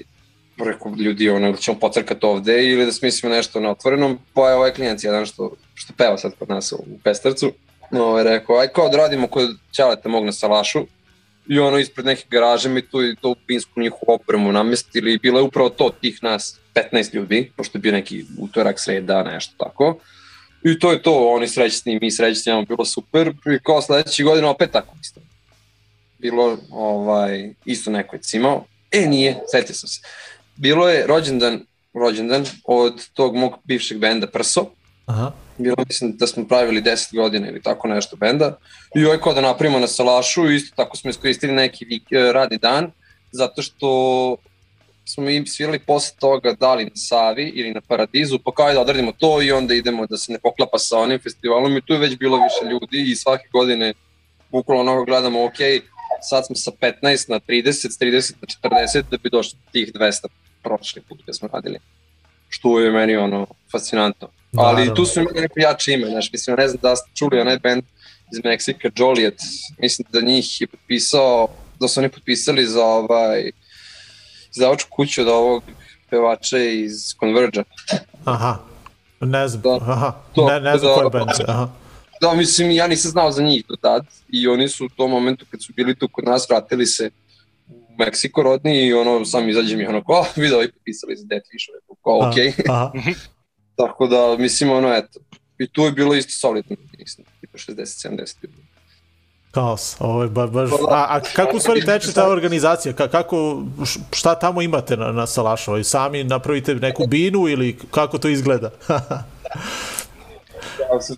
rekao ljudi ono, da ćemo pocrkati ovde ili da smislimo nešto na otvorenom, pa je ovaj klijent jedan što, što peva sad kod nas u Pestarcu, ovaj, rekao, aj kao da radimo kod Ćaleta mog na Salašu, i ono ispred neke garaže mi tu i to u pinsku njihovu opremu namestili i bilo je upravo to tih nas 15 ljudi, pošto je bio neki utorak, sreda, nešto tako. I to je to, oni srećni, mi srećni, imamo bilo super i kao sledeće godine opet tako isto. Bilo ovaj, isto neko je cimao. E, nije, setio sam se. Bilo je rođendan, rođendan od tog mog bivšeg benda Prso Aha. Bilo mislim da smo pravili 10 godina ili tako nešto benda i ovaj kao da napravimo na Salašu i isto tako smo iskoristili neki vik, e, radni dan zato što smo mi svirali posle toga da li na Savi ili na Paradizu, pa kao da odradimo to i onda idemo da se ne poklapa sa onim festivalom i tu je već bilo više ljudi i svake godine bukvalno ono gledamo, ok, sad smo sa 15 na 30, s 30 na 40 da bi došli do tih 200 prošli put kad smo radili. Što je meni ono fascinantno. Ali Naravno. tu su imali neko jače ime, znaš, mislim, ne znam da ste čuli onaj band iz Meksika, Joliet, mislim da njih je potpisao, da su oni potpisali za ovaj, izdavačku kuću od ovog pevača iz Converge. Aha. Ne znam, Da. aha. To- ne, ne znam da- koji band je, aha. Da, mislim, ja nisam znao za njih do tad i oni su u tom momentu kad su bili tu kod nas vratili se u Meksiko rodni i ono, sam izađem i ono, ko, vidio ovi potpisali za Death Wish, Aha, okej. Aha. Tako da, mislim, ono, eto. I tu je bilo isto solidno, mislim, tipa 60-70 ljudi. Kaos, ovo je ba, baš... A, a kako u stvari teče ta organizacija? Ka, kako, šta tamo imate na, na Salašu? I sami napravite neku binu ili kako to izgleda?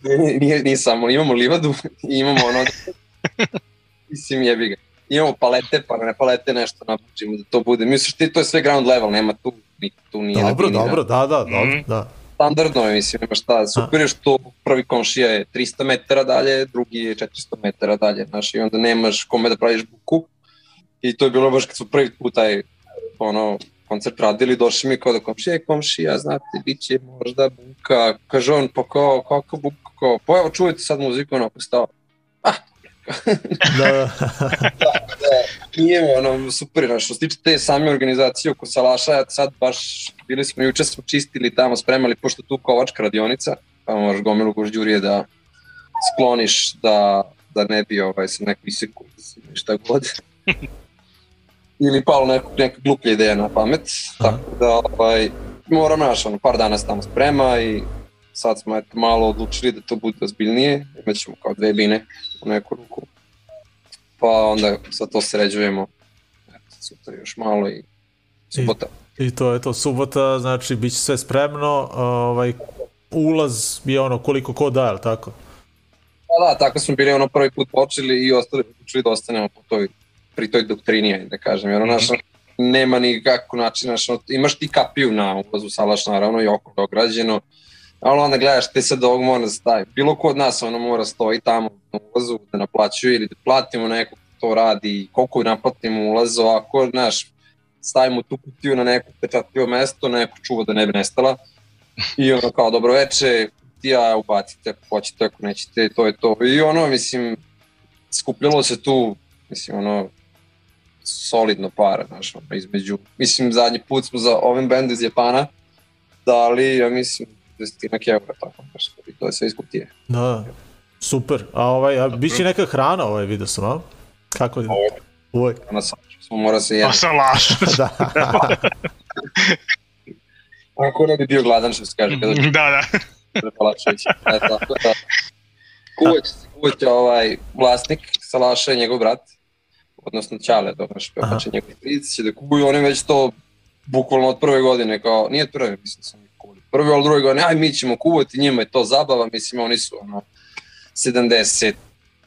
Nije, nije, nije samo, imamo livadu i imamo ono, mislim, jebi ga. Imamo palete, pa ne palete nešto napučimo da to bude. Misliš ti, to je sve ground level, nema tu, tu nije dobro, dobro, da, da, dobro, Mhm. da. Standardno je, mislim, ima šta, super je što prvi komšija je 300 metara dalje, drugi je 400 metara dalje, znaš, i onda nemaš kome da praviš buku. I to je bilo baš kad su prvi put taj, ono, koncert radili, došli mi kao da komšija je komšija, znate, bit će možda buka, kaže on, pa kao, kako buka, kao, pa evo čujete sad muziku, ono, stao. da, da. Nije ono super, znaš, što se tiče te same organizacije oko Salaša, sad baš bili smo juče smo čistili tamo, spremali, pošto tu kovačka radionica, pa možeš gomilu gužđurije da skloniš da, da ne bi ovaj, se neko iseku, šta god. Ili palo neku, neka gluplja ideja na pamet, tako da ovaj, moram naš, ono, par dana tamo sprema i sad smo eto, malo odlučili da to bude ozbiljnije, imat ćemo kao dve bine u neku ruku pa onda sad to sređujemo Eto, sutra još malo i subota. I to je to, subota, znači, bit će sve spremno, ovaj, ulaz je ono koliko ko da, je li tako? Pa da, tako smo bili ono prvi put počeli i ostali počeli da ostanemo po toj, pri toj doktrini, da kažem, jer ono, mm nema nikakvog načina, znaš, ono, imaš ti kapiju na ulazu Salaš, naravno, i oko je ograđeno, ali onda gledaš, te sad ovog mora da stavi. Bilo ko od nas ono mora stoji tamo na ulazu da naplaćuje ili da platimo nekog ko to radi, koliko naplatimo ulaz, ovako, znaš, stavimo tu kutiju na neko pečatljivo mesto, neko čuva da ne bi nestala i ono kao dobro veče, kutija ubacite ako hoćete, ako nećete, to je to. I ono, mislim, skupljalo se tu, mislim, ono, solidno para, znaš, ono, između, mislim, zadnji put smo za ovim bendu iz Japana dali, ja mislim, desetinak evra, tako nešto, i to je sve iz kutije. Da, super. A ovaj, a bit će neka hrana ovaj video sam, a? Kako je? Oj, Ona sad smo mora se Pa jesti. sa laš. da. Ako ne bi bio gladan, što se kaže, kada da, da. Palačević. E, tako da, kuvać, kuvać je ovaj vlasnik Salaša je njegov brat, odnosno Ćale, to naš pevač je njegov stric, će da kupuju, oni već to bukvalno od prve godine, kao, nije od prve, mislim sam ih kuvali, prve, ali druge godine, aj mi ćemo kuvati, njima je to zabava, mislim, oni su ono, 70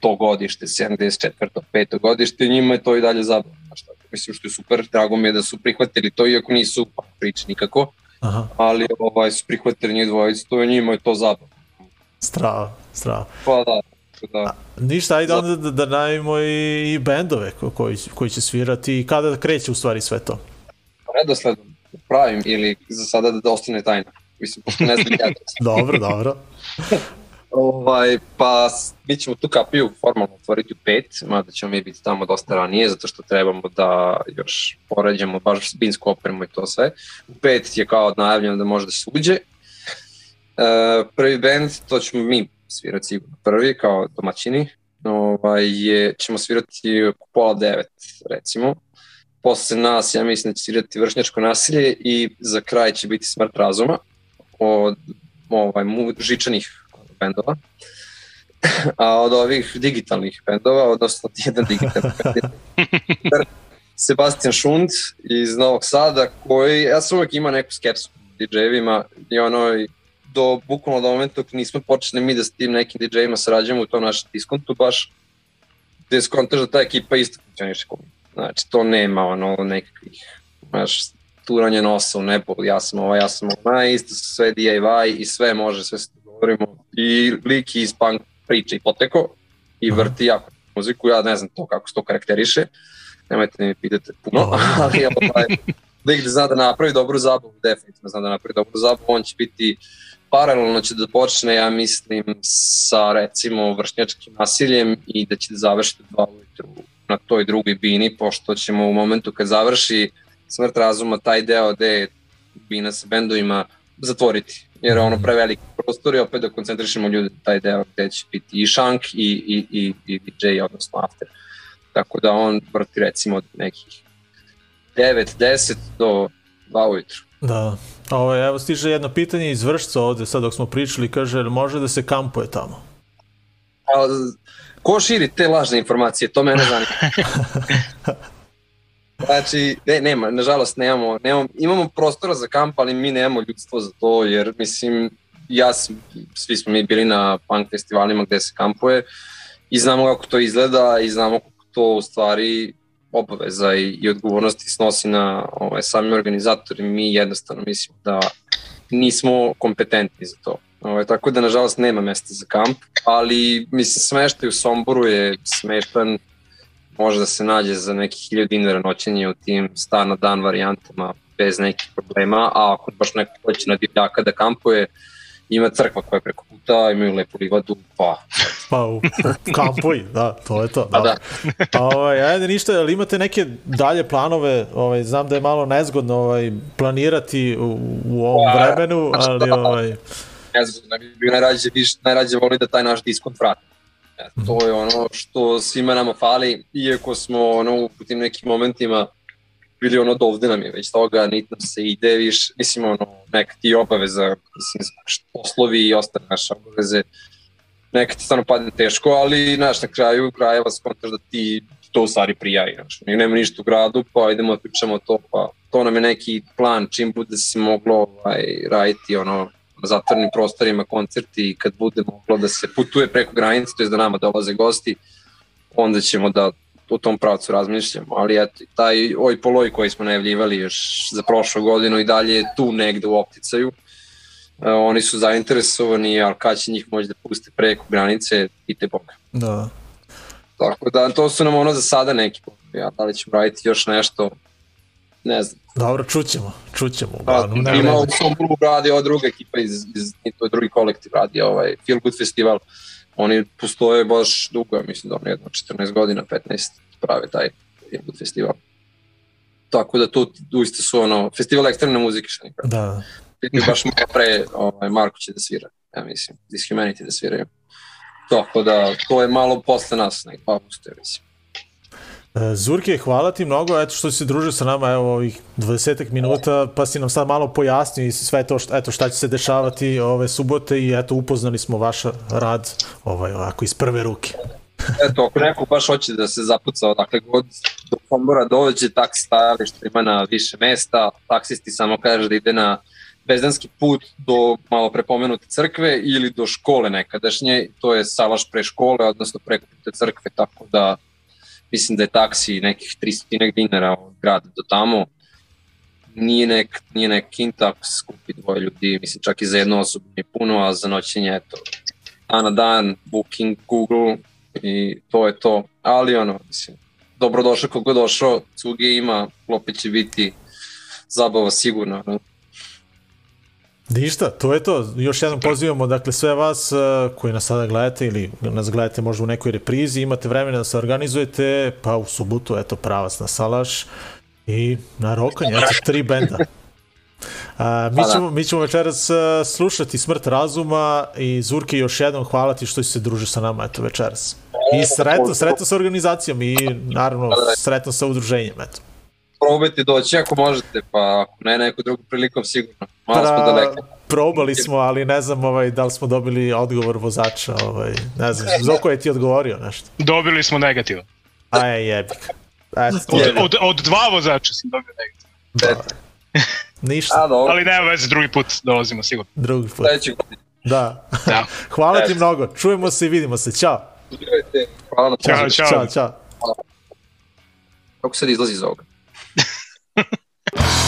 to godište, 74. peto godište, njima je to i dalje zabava. Mislim što je super, drago mi je da su prihvatili to, iako nisu priče nikako, Aha, ali ovaj, su prihvatili njih dvojicu, to je njima je to zabava. strava, strava. Pa da, da. Ništa, ajde onda da, da najavimo i, i bendove ko- koji, koji će svirati i kada kreće u stvari sve to. redosledom pravim ili za sada da ostane tajna. Mislim, pošto ne znam ja Dobro, dobro. Ovaj, pa mi ćemo tu kapiju formalno otvoriti u pet, mada ćemo mi biti tamo dosta ranije, zato što trebamo da još poređamo baš binsku opremu i to sve. U pet je kao najavljeno da može da se uđe. E, prvi band, to ćemo mi svirati sigurno prvi, kao domaćini. Ovaj, je, ćemo svirati oko pola devet, recimo. Posle nas, ja mislim da će svirati vršnjačko nasilje i za kraj će biti smrt razuma od ovaj, mu, žičanih bendova. A od ovih digitalnih bendova, odnosno jedan digitalni bend, Sebastian Šund iz Novog Sada, koji, ja sam uvek imao neku skepsu DJ-evima i ono, do bukvalno do momenta dok nismo počeli mi da s tim nekim DJ-ima sarađujemo u tom našem diskontu baš gde skontaš da ta ekipa isto funkcioniše kao. Znači, to nema ono nekakvih, znaš, turanje nosa u nebo, ja sam ovaj, ja sam ovaj, isto sve DIY i sve može, sve se dogovorimo. I lik iz punk priče i poteko i vrti jako muziku, ja ne znam to kako se to karakteriše, nemojte mi pitate puno, ali ovaj, lik da zna da napravi dobru zabavu, definitivno zna da napravi dobru zabavu, on će biti paralelno će da počne, ja mislim, sa recimo vršnjačkim nasiljem i da će da završi do dva ujutru na toj drugoj bini, pošto ćemo u momentu kad završi smrt razuma taj deo gde je bina sa bendovima zatvoriti, jer je ono preveliki prostor i opet da koncentrišemo ljude na taj deo gde će biti i šank i, i, i, i DJ, odnosno after. Tako da on vrti recimo od nekih 9, 10 do 2 ujutru. Da. Ovo, evo stiže jedno pitanje iz Vršca ovde, sad dok smo pričali, kaže, može da se kampuje tamo? A, ko širi te lažne informacije, to mene zanima. Znači, ne, nema, nažalost nemamo, nemamo, imamo prostora za kamp, ali mi nemamo ljudstvo za to, jer mislim, ja sam, svi smo mi bili na punk festivalima gde se kampuje i znamo kako to izgleda i znamo kako to u stvari obaveza i, i odgovornosti snosi na ovaj, sami organizatori, mi jednostavno mislimo da nismo kompetentni za to. Ovaj, tako da, nažalost, nema mesta za kamp, ali mislim, smeštaj u Somboru je smeštan, može da se nađe za neki 1000 dinara noćenje u tim stan na dan varijantama bez nekih problema, a ako baš neko hoće na divljaka da kampuje, ima crkva koja je preko puta, imaju lepu livadu, pa... Pa u kampuj, da, to je to. Pa Da. da. ovaj, ajde ništa, ali imate neke dalje planove, ovaj, znam da je malo nezgodno ovaj, planirati u, u ovom Pa, vremenu, ali ovaj, ne znam, ne bi najrađe, viš, najrađe voli da taj naš diskont vrati. To je ono što svima nama fali, iako smo ono, u tim nekim momentima bili ono dovde nam je već toga, niti nam se ide više, mislim ono, neka ti obaveza, mislim, poslovi i ostale naše obaveze, neka ti stvarno padne teško, ali znaš, na kraju krajeva skontaš da ti to u stvari prijavi, znaš, nema ništa u gradu, pa idemo da pričamo to, pa to nam je neki plan, čim bude se moglo ovaj, raditi ono, zatvornim prostorima koncerti i kad bude moglo da se putuje preko granice, to je da nama dolaze gosti, onda ćemo da u tom pravcu razmišljamo, ali eto, taj oj poloj koji smo najavljivali još za prošlu godinu i dalje je tu negde u opticaju. E, oni su zainteresovani, ali kad će njih moći da puste preko granice, pite Boga. da. Tako da, to su nam ono za sada neki planovi, a da li ćemo raditi još nešto, ne znam. Dobro, čućemo, čućemo. Pa, uglavnom, nema ima u Somboru radi ova druga ekipa iz, iz, to je drugi kolektiv radi ovaj Feel Good Festival. Oni postoje baš dugo, ja mislim da oni jedno 14 godina, 15 prave taj Feel Good Festival. Tako da tu uiste su ono, festival ekstremne muzike što nikad. Da, Vidim baš malo pre ovaj, Marko će da svira, ja mislim, Dishumanity da sviraju. Tako da, to je malo posle nas, nek avgusta, ja mislim. E, Zurke, hvala ti mnogo, eto što si se družio sa nama, evo ovih 20 minuta, pa si nam sad malo pojasnio i sve to što, eto šta će se dešavati ove subote i eto upoznali smo vaš rad ovaj, ovako iz prve ruke. Eto, ako neko baš hoće da se zapuca odakle god do Sombora dođe, taksi stajalište ima na više mesta, taksisti samo kaže da ide na bezdanski put do malo prepomenute crkve ili do škole nekadašnje, to je salaš pre škole, odnosno preko te crkve, tako da mislim da je taksi nekih 300 dinara od grada do tamo, nije nek, nije nek kinta, ako se skupi dvoje ljudi, mislim čak i za jednu osobu nije puno, a za noćenje, eto, dan na dan, booking, Google i to je to, ali ono, mislim, dobrodošao kogo došao, cuge ima, opet će biti zabava sigurno, no. Ništa, to je to. Još jednom pozivamo dakle sve vas uh, koji nas sada gledate ili nas gledate možda u nekoj reprizi, imate vremena da se organizujete, pa u subotu eto pravac na Salaš i na rokanje, eto tri benda. A, mi, da. ćemo, mi ćemo večeras uh, slušati Smrt razuma i Zurke još jednom hvala ti što si se družio sa nama eto večeras. I sretno, sretno sa organizacijom i naravno sretno sa udruženjem eto. Probajte doći ako možete, pa ako ne, neku drugu prilikom sigurno. Malo smo Pra- daleko. Probali smo, ali ne znam ovaj, da li smo dobili odgovor vozača. Ovaj, ne znam, Zoko je ti odgovorio nešto. Dobili smo negativan. Aj, jebik. Od, je, od, od dva vozača sam dobio negativan. da. Ništa, A, dobro, Ali nema veze, drugi put dolazimo sigurno. drugi put. sledeći godin. Da. Da. Hvala ti mnogo. Čujemo se i vidimo se. Ćao. Hvala na Ćao, pozivu. ćao. Ćao, čao. Kako sad izlazi iz ovoga? Bye.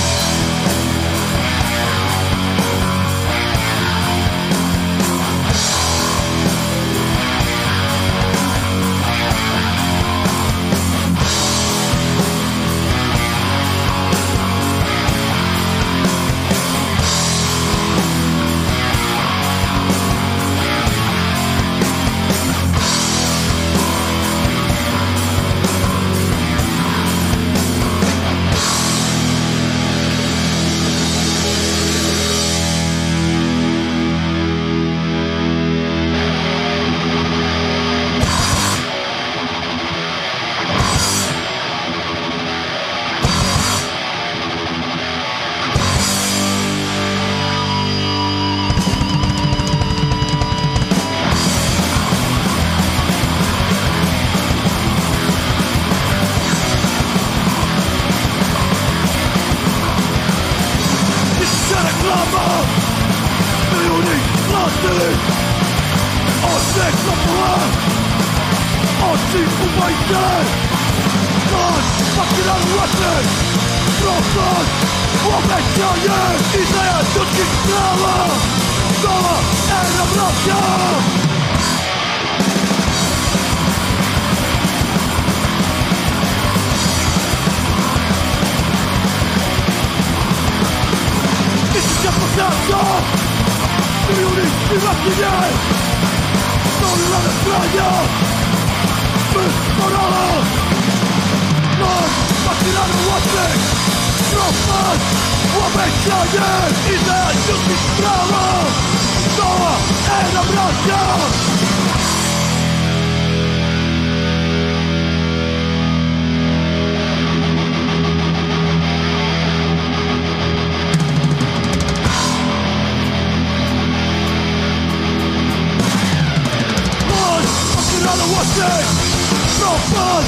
Propõe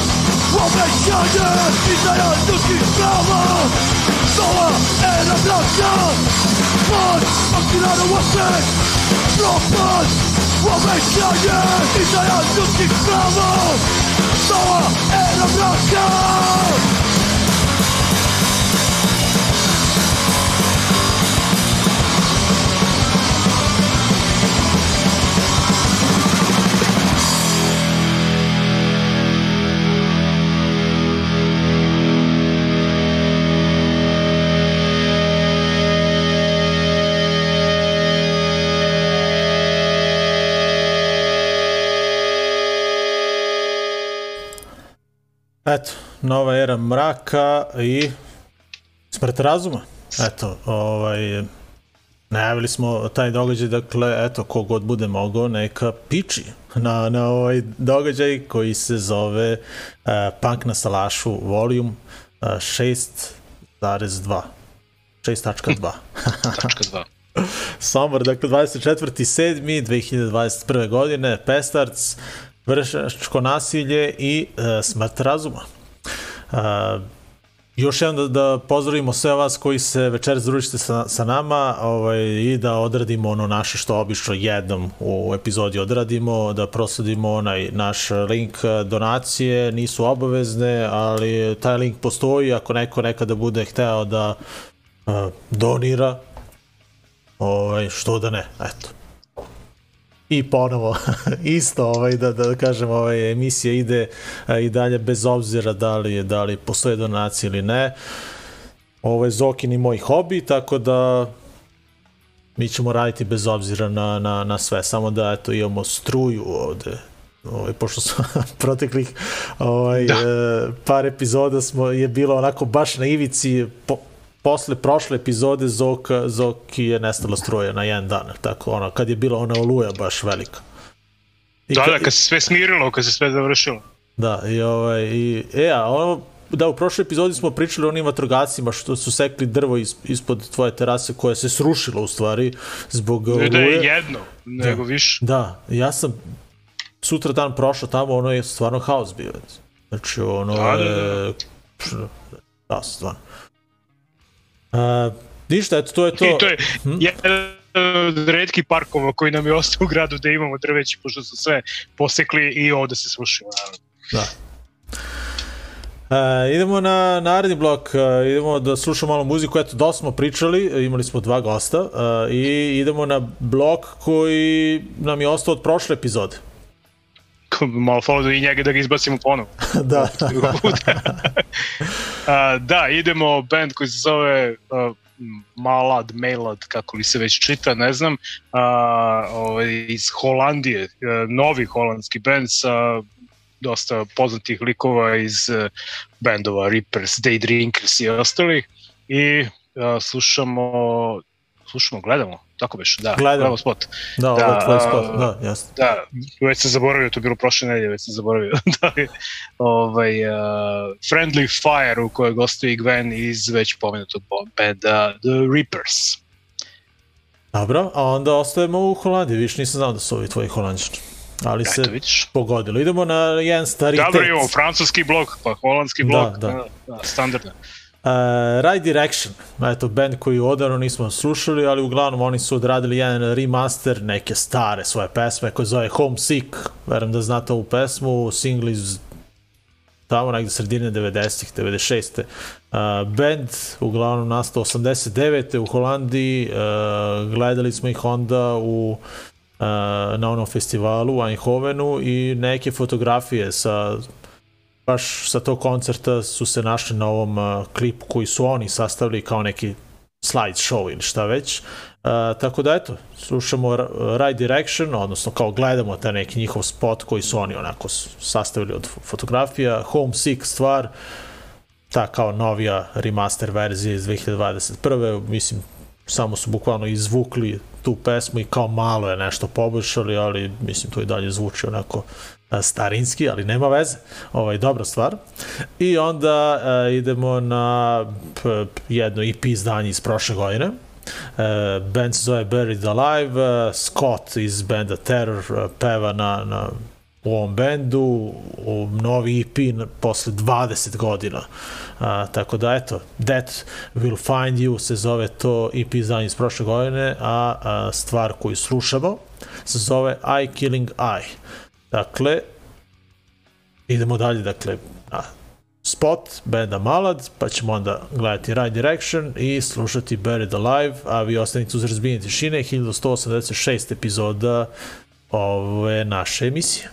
o alvejante Miserando que escrava Soa era branca Pode atirar o acesso Propõe o alvejante Miserando que escrava Soa era branca Eto, nova era mraka i smrt razuma. Eto, ovaj, najavili smo taj događaj, dakle, eto, kogod bude mogao, neka piči na, na ovaj događaj koji se zove uh, Punk na Salašu Volume uh, 6.2. 6.2. Tačka 2. Sombor, dakle 24.7.2021. godine, Pestarc, vršačko nasilje i uh, smrt razuma. Uh, još jednom da, da pozdravimo sve vas koji se večeras družite sa, sa nama ovaj, i da odradimo ono naše što obično jednom u epizodi odradimo, da prosledimo onaj naš link donacije, nisu obavezne, ali taj link postoji ako neko nekada bude hteo da uh, donira, ovaj, što da ne, eto. I ponovo, isto, ovaj, da, da kažem, ovaj, emisija ide i dalje bez obzira da li, da li postoje donacije ili ne. Ovo je Zokin i moj hobi, tako da mi ćemo raditi bez obzira na, na, na sve, samo da eto, imamo struju ovde ovaj, pošto smo proteklih ovaj, da. e, par epizoda smo, je bilo onako baš na ivici po, posle prošle epizode Zok, Zoki je nestala struja na jedan dan, tako ono, kad je bila ona oluja baš velika. I Da, ka- da, kad se sve smirilo, kad se sve završilo. Da, i ovaj, i, e, a ono, da, u prošloj epizodi smo pričali o onim vatrogacima što su sekli drvo is, ispod tvoje terase koje se srušilo u stvari zbog Ne da je jedno, nego više. Da, ja sam sutra dan prošao tamo, ono je stvarno haos bio. Znači, ono Da, da, je... Da, stvarno. A, Ništa, eto, to je to. I to je jedan od redkih parkova koji nam je ostao u gradu da imamo drveće, pošto su sve posekli i ovde se slušaju. naravno. Da. E, idemo na naredni blok, e, idemo da slušamo malo muziku, eto, dosta smo pričali, imali smo dva gosta e, i idemo na blok koji nam je ostao od prošle epizode. Malo da i njega da ga izbacimo ponovo. da. A, da, idemo band koji se zove uh, Malad, Melad, kako li se već čita, ne znam, a, ovaj, iz Holandije, a, novi holandski band sa dosta poznatih likova iz uh, bendova Reapers, Day Drinkers i ostalih i a, slušamo slušamo, gledamo, tako beš, da, Gledamo. gledamo spot. Da, ovo Da, je tvoj a, spot, da, jasno. Da, već sam zaboravio, to je bilo prošle nedelje, već sam zaboravio. da ovaj, uh, Friendly Fire u kojoj gostuje Gwen iz već pomenutog benda The Reapers. Dobro, a onda ostajemo u Holandiji, više nisam znao da su ovi tvoji holandjani. Ali se pogodilo. Idemo na jedan staritet. Dobro imamo francuski blok, pa holandski blok, Da, da, da. da, da standardno. Uh, right Direction, eto, band koji odavno nismo slušali, ali uglavnom oni su odradili jedan remaster neke stare svoje pesme koje zove Homesick, verujem da znate ovu pesmu, single iz tamo negde sredine 90-ih, 96. Uh, band uglavnom nastao 89. u Holandiji, uh, gledali smo ih onda u uh, na onom festivalu u Eindhovenu i neke fotografije sa baš sa tog koncerta su se našli na ovom uh, klipu koji su oni sastavili kao neki slide show ili šta već. Uh, tako da eto, slušamo Right Direction, odnosno kao gledamo taj neki njihov spot koji su oni onako sastavili od fotografija. Homesick stvar, ta kao novija remaster verzija iz 2021. Mislim, samo su bukvalno izvukli tu pesmu i kao malo je nešto poboljšali, ali mislim to i dalje zvuči onako starinski, ali nema veze. Ovaj, dobra stvar. I onda a, idemo na p, jedno EP izdanje iz prošle godine. Uh, band se zove Buried Alive, uh, Scott iz benda Terror uh, peva na, na u ovom bendu, u novi EP na, posle 20 godina. A, tako da, eto, That Will Find You se zove to EP izdanje iz prošle godine, a, a stvar koju slušamo se zove Eye Killing Eye. Dakle, idemo dalje, dakle, na spot benda Malad, pa ćemo onda gledati Right Direction i slušati Buried Alive, a vi ostanite uz razbijenje tišine, 1186 epizoda ove naše emisije.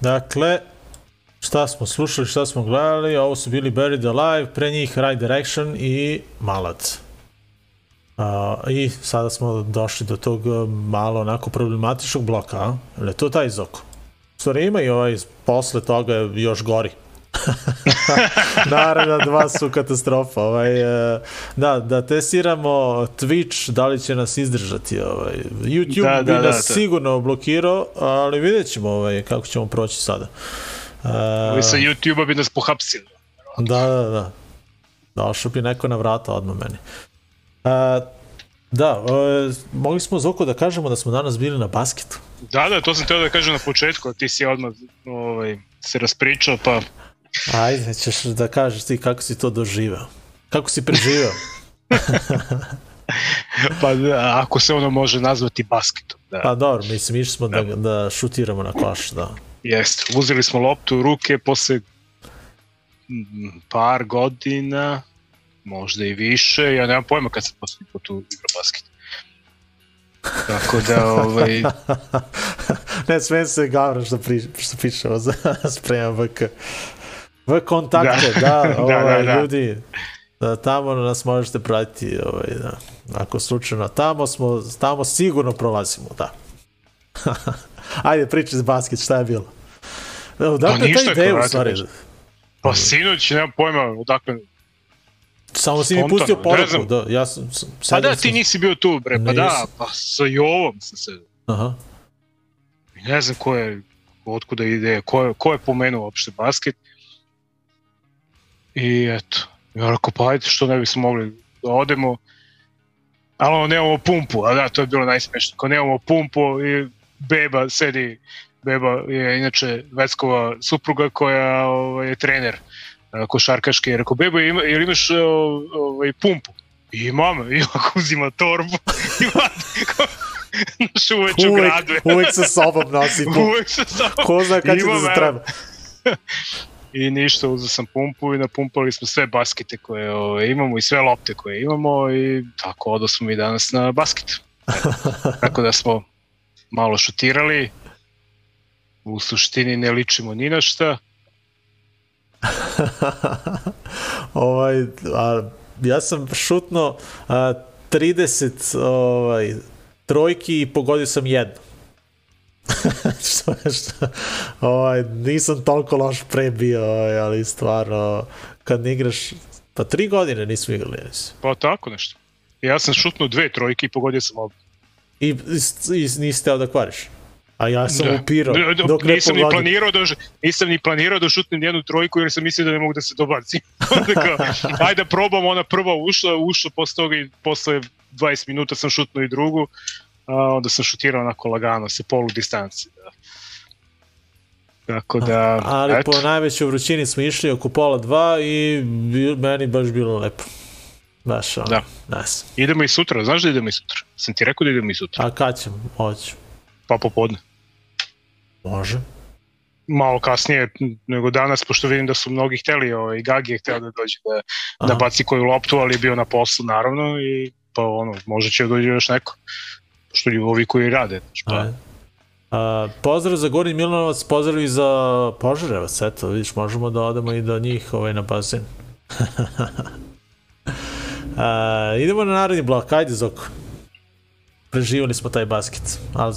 Dakle, šta smo slušali, šta smo gledali, ovo su bili Buried Alive, pre njih Right Direction i Malac. A, I sada smo došli do tog a, malo onako problematičnog bloka, a? To taj Zoko? Stvari ima i ovaj posle toga još gori. Naravno, dva su katastrofa. Ovaj, e, da, da testiramo Twitch, da li će nas izdržati. Ovaj. YouTube Da, da, bi da, da, nas da. sigurno blokirao, ali vidjet ćemo ovaj, kako ćemo proći sada. Ovi Uh, sa YouTube-a bi nas pohapsili. Da, da, da. Došao bi neko na vrata odmah meni. A, da, e, mogli smo Zoko da kažemo da smo danas bili na basketu. Da, da, to sam teo da kažem na početku, a ti si odmah ovaj, se raspričao, pa Ajde, ćeš da kažeš ti kako si to doživeo. Kako si preživeo? pa da, ako se ono može nazvati basketom. Da, Pa dobro, mislim, išli smo da, da šutiramo na koš, da. Jeste, uzeli smo loptu u ruke posle par godina, možda i više, ja nemam pojma kad sam poslednji put u igrao basket. Tako da, ovaj, ne, sve se gavram što, pri, što pišemo za spremam VK. V kontakte, da, da, Da, ovaj, da, da. ljudi, da, tamo nas možete pratiti, ovaj, da. Ako slučajno, tamo smo, tamo sigurno prolazimo, da. Ajde, pričaj za basket, šta je bilo? Odakle ta ideja u brate, stvari? ništa. pa sinoć, nemam pojma odakle. Samo si mi pustio poruku, da, ja sam, Pa da, ti nisi bio tu, bre, pa da, pa sa Jovom sam se, Aha. ne znam ko je, otkuda ide, ko je, ko je pomenuo uopšte basket. I eto, ja rekao, pa ajde, što ne bismo mogli da odemo, ali ono, nemamo pumpu, a da, to je bilo najsmešnije, ako nemamo pumpu i Beba sedi, Beba je inače Veckova supruga koja ovaj, je trener je rekao, Beba, ima, jel imaš ovaj, pumpu? I imam, i ovako uzima torbu, i vadi, znaš, uveče u gradu. uvek sa sobom nosi pumpu. Uvek se samo... Ko zna kad će da se treba. I ništa, uzeo sam pumpu i napumpali smo sve baskete koje ove, imamo i sve lopte koje imamo i tako odo smo mi danas na basket. Tako da smo malo šutirali, u suštini ne ličimo ni na šta. ovaj, a, ja sam šutno a, 30 ovaj, trojki i pogodio sam jednu. što, što, ovaj, nisam toliko loš pre bio, ovaj, ali stvarno, kad ne igraš, pa tri godine nismo igrali, ja mislim. Pa tako nešto. Ja sam šutnuo dve trojke i pogodio sam oba. I, i, i nisi teo da kvariš. A ja sam da. upirao, Da, dok nisam ni planirao da nisam ni planirao da šutnem jednu trojku jer sam mislio da ne mogu da se dobacim. Ajde da probam, ona prva ušla, ušla posle toga i posle 20 minuta sam šutnuo i drugu, a onda sam šutirao onako lagano sa polu distance. Da. Tako da, Ali eto, po najvećoj vrućini smo išli oko pola dva i bi, meni baš bilo lepo. Baš ono, Da. nice. idemo i sutra, znaš da idemo i sutra? Sam ti rekao da idemo i sutra, A kad ćemo? Hoću. pa popodne. Može. Malo kasnije nego danas, pošto vidim da su mnogi hteli, ovaj, Gagi je hteo da dođe da, da Aha. baci koju loptu, ali je bio na poslu naravno i pa ono, možda će dođe još neko. Što ljudi ovi koji rade. Pa. A, pozdrav za Gorin Milanovac, pozdrav i za Požarevac, eto, vidiš, možemo da odemo i do njih ovaj, na bazen. A, idemo na naredni blok, ajde Zoko. Preživali smo taj basket, ali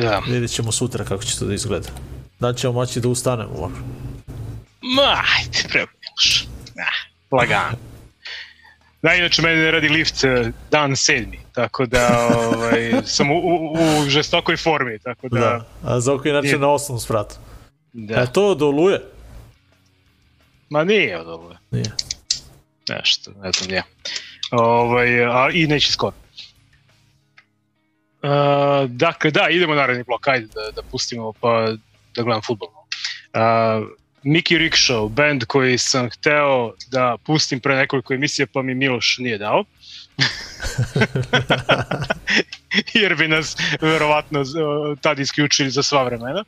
da. vidjet ćemo sutra kako će to da izgleda. Da ćemo moći da ustanemo uopšte. Ma, ajde, prema nemaš. Ah, lagano. Da, inače, meni ne radi lift eh, dan sedmi, tako da ovaj, sam u, u, u žestokoj formi, tako da, Da. A Zoko je inače na osnovom spratu. da. E to do Oluje? Ma nije od ovo. Nije. Nešto, ne znam, nije. Ovaj, a, I neće skoro. Uh, dakle, da, idemo naredni blok, ajde da, da pustimo pa da gledam futbol. Uh, Mickey Rickshaw, band koji sam hteo da pustim pre nekoliko emisija, pa mi Miloš nije dao. Jer bi nas verovatno uh, tad isključili za sva vremena.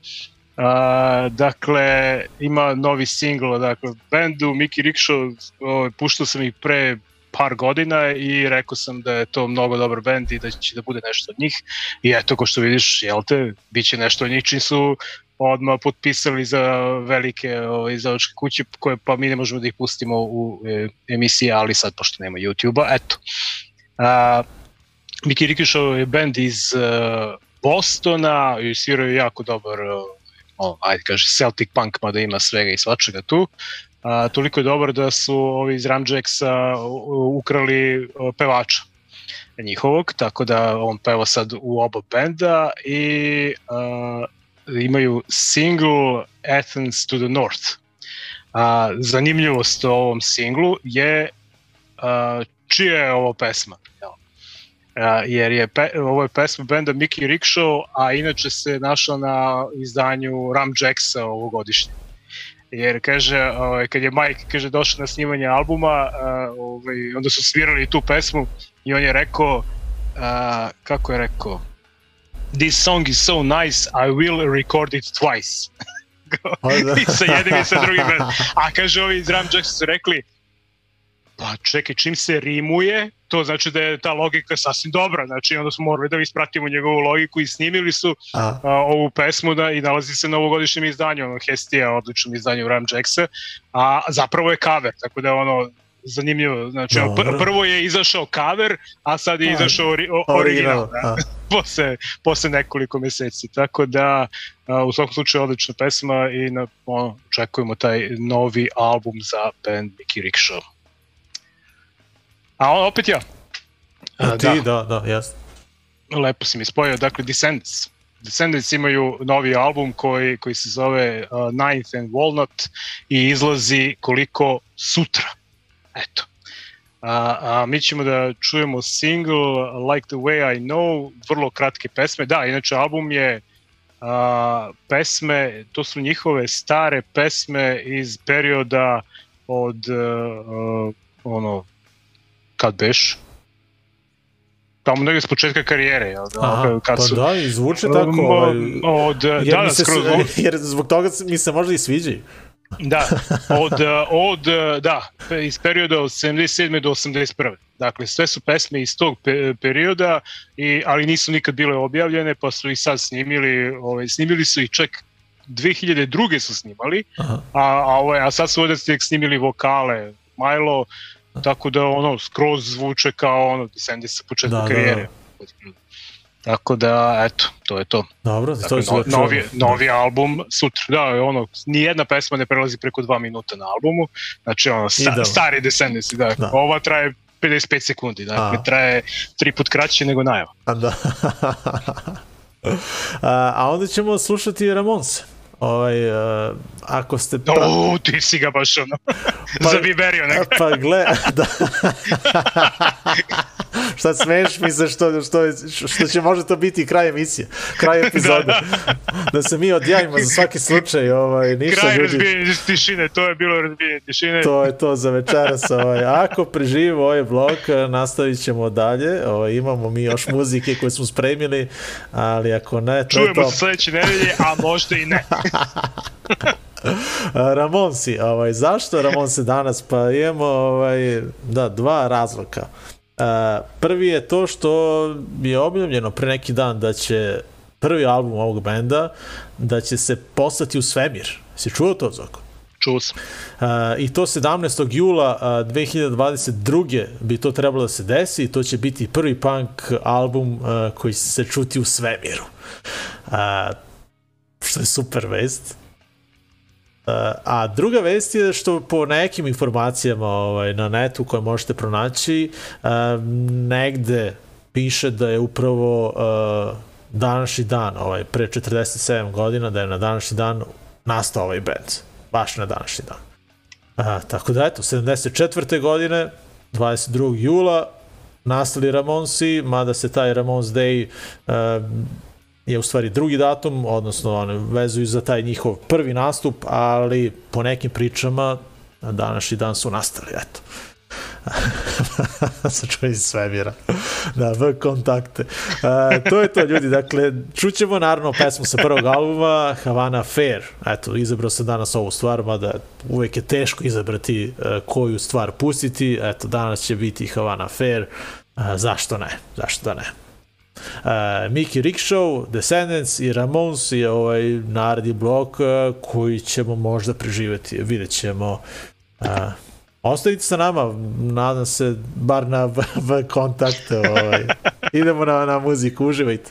Uh, dakle, ima novi singl, dakle, bendu Mickey Rickshaw, ovaj, puštao sam ih pre par godina i rekao sam da je to mnogo dobar bend i da će da bude nešto od njih. I eto, ko što vidiš, jel te, bit će nešto od njih čim su odmah potpisali za velike ovaj, izdavačke kuće koje pa mi ne možemo da ih pustimo u e, emisiji, ali sad pošto nema YouTube-a, eto. A, Miki Rikishow je band iz uh, Bostona i sviraju jako dobar uh, o, ajde kaže Celtic punk mada ima svega i svačega tu a, toliko je dobar da su ovi iz Ramjacksa ukrali uh, pevača njihovog, tako da on peva sad u oba benda i uh, imaju single Athens to the North. A, zanimljivost o ovom singlu je a, čija je ovo pesma. Jel? A, jer je pe, ovo je pesma benda Mickey Rickshaw, a inače se našla na izdanju Ram Jacksa ovogodišnje jer kaže ovaj kad je Mike kaže došao na snimanje albuma, ovaj onda su svirali tu pesmu i on je rekao uh, kako je rekao This song is so nice, I will record it twice. I sa jednim i sa drugim. A kaže ovi Ram Jacks su rekli pa čekaj, čim se rimuje, to znači da je ta logika sasvim dobra, znači onda smo morali da ispratimo njegovu logiku i snimili su a. A, ovu pesmu da, i nalazi se na ovogodišnjem izdanju, ono Hestija, odličnom izdanju Ram Jacksa, a zapravo je cover, tako da ono, zanimljivo. Znači, Dobro. prvo je izašao cover, a sad je izašao ori, original, da, posle, posle nekoliko meseci. Tako da, a, u svakom slučaju, odlična pesma i na, ono, očekujemo taj novi album za band Mickey Rickshaw. A on, opet ja. A, ti, da, da, da jasno. Lepo si mi spojio. Dakle, Descendants. Descendants imaju novi album koji, koji se zove uh, Ninth and Walnut i izlazi koliko sutra Eto. A, a mi ćemo da čujemo single Like the Way I Know, vrlo kratke pesme. Da, inače album je a, pesme, to su njihove stare pesme iz perioda od a, ono, kad beš? tamo negde s početka karijere, jel da? Aha, kad pa su, da, i zvuče tako. Ovaj, od, jer da, da, se, skroz, jer zbog toga mi se možda i sviđaju. Da, od, od, da, iz perioda od 77. do 81. Dakle, sve su pesme iz tog pe perioda, i, ali nisu nikad bile objavljene, pa su ih sad snimili, ovaj, snimili su ih čak 2002. su snimali, Aha. a, a, ovaj, a sad su ovdje snimili vokale, Milo, tako da ono skroz zvuče kao ono Descendis sa početka da, karijere. Da, da. Tako da, eto, to je to. Dobro, dakle, to je no, novi, novi album sutra. Da, ono, ni jedna pesma ne prelazi preko dva minuta na albumu. Znači, ono, sta, stari Descendants, da. da. Ova traje 55 sekundi, dakle, a. traje tri put kraće nego najava. A da. a, a onda ćemo slušati Ramonse. Ovaj, uh, ako ste... Pra... O, ti si ga baš ono, pa, zabiberio nekako. Pa gle, da. Šta smeš mi se što, što, što će možda to biti kraj emisije, kraj epizode. da, da. da se mi odjavimo za svaki slučaj. Ovaj, ništa kraj ljudi. razbijenja tišine, to je bilo razbijenje tišine. To je to za večeras. Ovaj. Ako preživimo ovaj blok, nastavit ćemo dalje. Ovaj, imamo mi još muzike koje smo spremili, ali ako ne... To Čujemo to... se sledeće nedelje, a možda i ne. Ramonsi, ovaj, zašto Ramonsi danas? Pa imamo ovaj, da, dva razloga. Uh, prvi je to što je objavljeno pre neki dan da će prvi album ovog benda da će se poslati u svemir. Si čuo to, Zoko? Čuo sam. Uh, I to 17. jula uh, 2022. bi to trebalo da se desi i to će biti prvi punk album uh, koji se čuti u svemiru. Uh, što je super vest. A druga vest je što po nekim informacijama ovaj, na netu koje možete pronaći, negde piše da je upravo uh, današnji dan, ovaj, pre 47 godina, da je na današnji dan nastao ovaj band. Baš na današnji dan. A, tako da eto, 74. godine, 22. jula, nastali Ramonsi, mada se taj Ramons Day uh, je u stvari drugi datum, odnosno one vezuju za taj njihov prvi nastup, ali po nekim pričama na današnji dan su nastali, eto. Sačuvaj iz svemira. Da, v kontakte. Uh, to je to, ljudi. Dakle, čućemo naravno pesmu sa prvog albuma, Havana Fair. Eto, izabrao sam danas ovu stvar, mada uvek je teško izabrati uh, koju stvar pustiti. Eto, danas će biti Havana Fair. Uh, zašto ne? Zašto da ne? Uh, Mickey Rickshaw, Descendants i Ramones je ovaj naredni blok uh, koji ćemo možda preživeti, vidjet ćemo. Uh, ostavite sa nama, nadam se, bar na kontakte. Ovaj. Idemo na, na muziku, uživajte.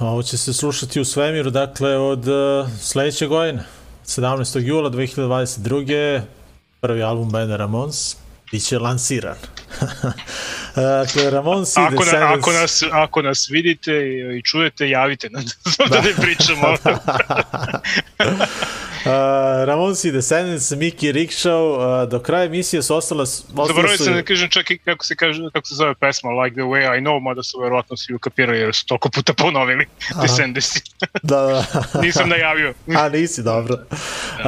Ovo će se slušati u svemiru, dakle, od uh, sledeće godine, 17. jula 2022. Prvi album benda Ramones biće lansiran. dakle, Ramones i Ako, na, Descendants... ako, nas, ako nas vidite i, i čujete, javite nam da, ne pričamo. Uh, Ramones i Descendants, Mickey Rickshaw, uh, do kraja emisije su ostala... ostala Zaboravio su... sam da kažem čak i kako se, kaže, kako se zove pesma Like the way I know, mada su verovatno svi ukapirali jer su toliko puta ponovili Descendants. Da, da. Nisam najavio. A, nisi, dobro. Uh,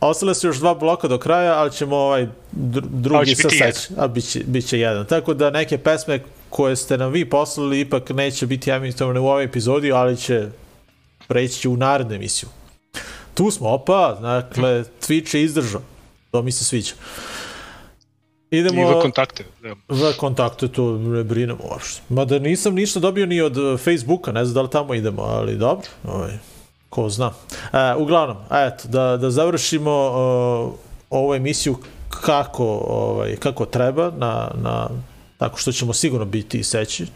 ostale su još dva bloka do kraja, ali ćemo ovaj dru- Ali drugi će sa biti seć, a biće, biće jedan. Tako da neke pesme koje ste nam vi poslali ipak neće biti emitovane u ovoj epizodi, ali će preći u narednu emisiju. Tu smo, opa, dakle, Twitch je izdržao. To mi se sviđa. Idemo... I v kontakte. Da. V kontakte to ne brinemo uopšte. Mada nisam ništa dobio ni od Facebooka, ne znam da li tamo idemo, ali dobro, ovaj, ko zna. E, uglavnom, eto, da, da završimo uh, ovu emisiju kako, ovaj, kako treba, na, na, tako što ćemo sigurno biti i seći,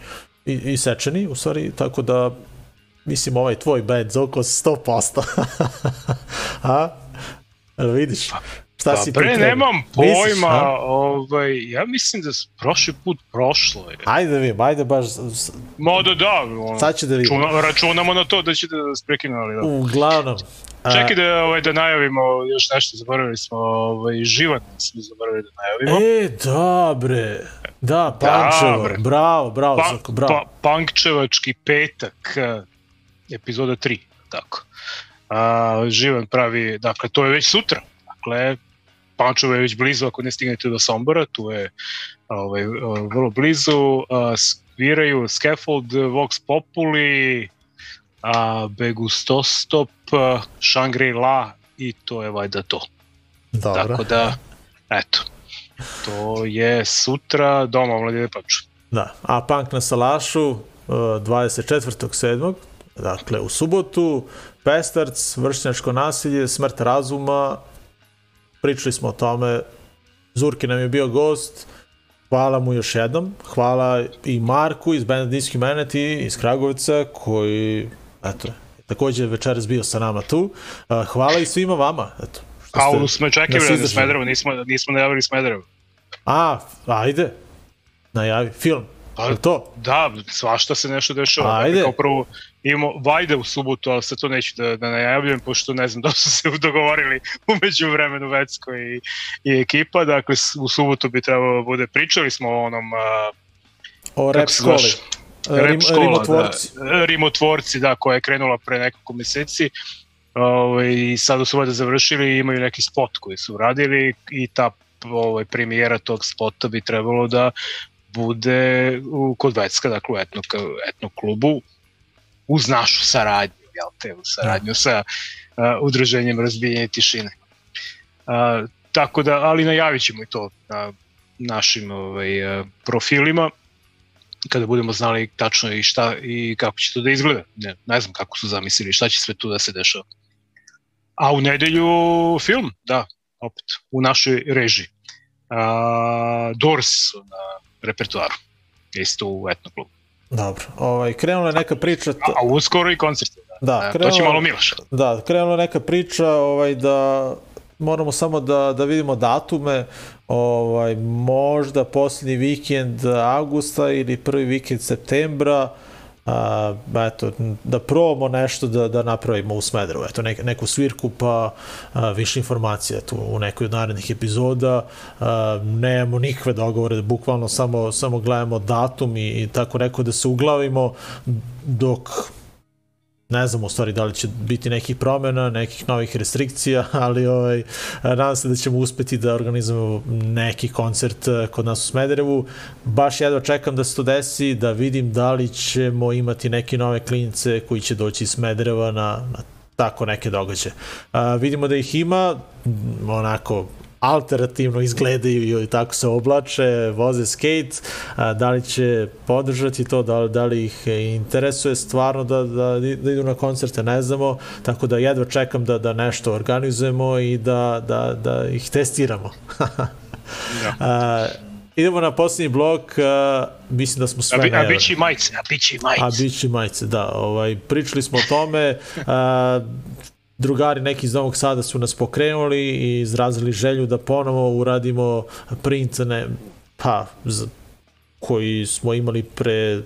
i, i sečeni, u stvari, tako da mislim ovaj tvoj band oko 100%. A? Jel vidiš? Šta Pa si bre, pripremio? nemam Misliš, pojma, a? ovaj, ja mislim da prošli put prošlo je. Ajde da vidim, ajde baš Ma da da, ono, Sad će da vidimo. čuna, računamo na to da ćete da nas prekinu, ali da. Uglavnom. a, Čekaj da, ovaj, da najavimo još nešto, zaboravili smo, ovaj, živan smo zaboravili da najavimo. E, dobre. Da, Pančevo. Dobre. Bravo, bravo, Pa, Zoko, bravo. pa, Pankčevački petak, epizoda 3, tako. A, živan pravi, dakle, to je već sutra. Dakle, Pančevo je već blizu, ako ne stignete do Sombora, tu je ovaj, vrlo blizu. A, sviraju Scaffold, Vox Populi, a, Begustostop, Shangri-La i to je valjda to. Dobro. Tako da, eto, to je sutra doma u Mladine. Da. A Punk na Salašu uh, 24.7. Dakle, u subotu, Pestarc, vršnjačko nasilje, smrt razuma, pričali smo o tome, Zurki nam je bio gost, hvala mu još jednom, hvala i Marku iz Band Niski Manati iz Kragovica, koji, eto, je takođe večeras bio sa nama tu. Hvala i svima vama, eto. A u smo čekali na izdržali. Smederevo, nismo, nismo najavili Smederevo. A, ajde, najavi, film. Pa, to? Da, svašta se nešto dešava. Ajde. Dakle, kao prvo imamo Vajde u subotu, ali sad to neću da, da najavljujem, pošto ne znam da su se dogovorili umeđu vremenu Vecko i, i ekipa. Dakle, u subotu bi trebalo da bude, pričali smo o onom a, O rap školi. Rim, rap škola, rimotvorci. Da, rimotvorci, da, koja je krenula pre nekoliko meseci. Ovaj, I sada su valjda završili i imaju neki spot koji su uradili i ta ovaj, premijera tog spota bi trebalo da bude u, kod Vecka, dakle u etno, etno klubu uz našu saradnju, jel te, u saradnju sa uh, udruženjem razbijenja tišine. Uh, tako da, ali najavit ćemo i to na našim ovaj, uh, profilima kada budemo znali tačno i šta i kako će to da izgleda. Ne, ne znam kako su zamislili, šta će sve tu da se dešava. A u nedelju film, da. opet, u našoj režiji. Doors su na repertuaru, isto u etno klubu. Dobro, ovaj, krenula je neka priča... A, a uskoro i koncerti. Da, Da, to krenula- će malo Miloš. Da, krenula je neka priča ovaj, da moramo samo da, da vidimo datume, ovaj, možda posljednji vikend avgusta ili prvi vikend septembra, a, eto, da probamo nešto da, da napravimo u Smederu, eto, nek, neku svirku pa a, više informacija tu u nekoj od narednih epizoda, a, nemamo nikakve dogovore, bukvalno samo, samo gledamo datum i, i tako neko da se uglavimo dok ne znam u stvari da li će biti nekih promjena, nekih novih restrikcija, ali ovaj, nadam se da ćemo uspeti da organizujemo neki koncert eh, kod nas u Smederevu. Baš jedva čekam da se to desi, da vidim da li ćemo imati neke nove klinice koji će doći iz Smedereva na, na tako neke događaje. A, vidimo da ih ima, onako alternativno izgledaju i tako se oblače, voze skate, a, da li će podržati to, da li, da li ih interesuje stvarno da, da, da idu na koncerte, ne znamo, tako da jedva čekam da, da nešto organizujemo i da, da, da ih testiramo. a, idemo na posljednji blok, a, mislim da smo sve A, bi, a najavili. biće i majice, a biće i majice. A biće majice, da. Ovaj, pričali smo o tome, a, drugari neki iz Novog Sada su nas pokrenuli i izrazili želju da ponovo uradimo print ne, pa, z, koji smo imali pre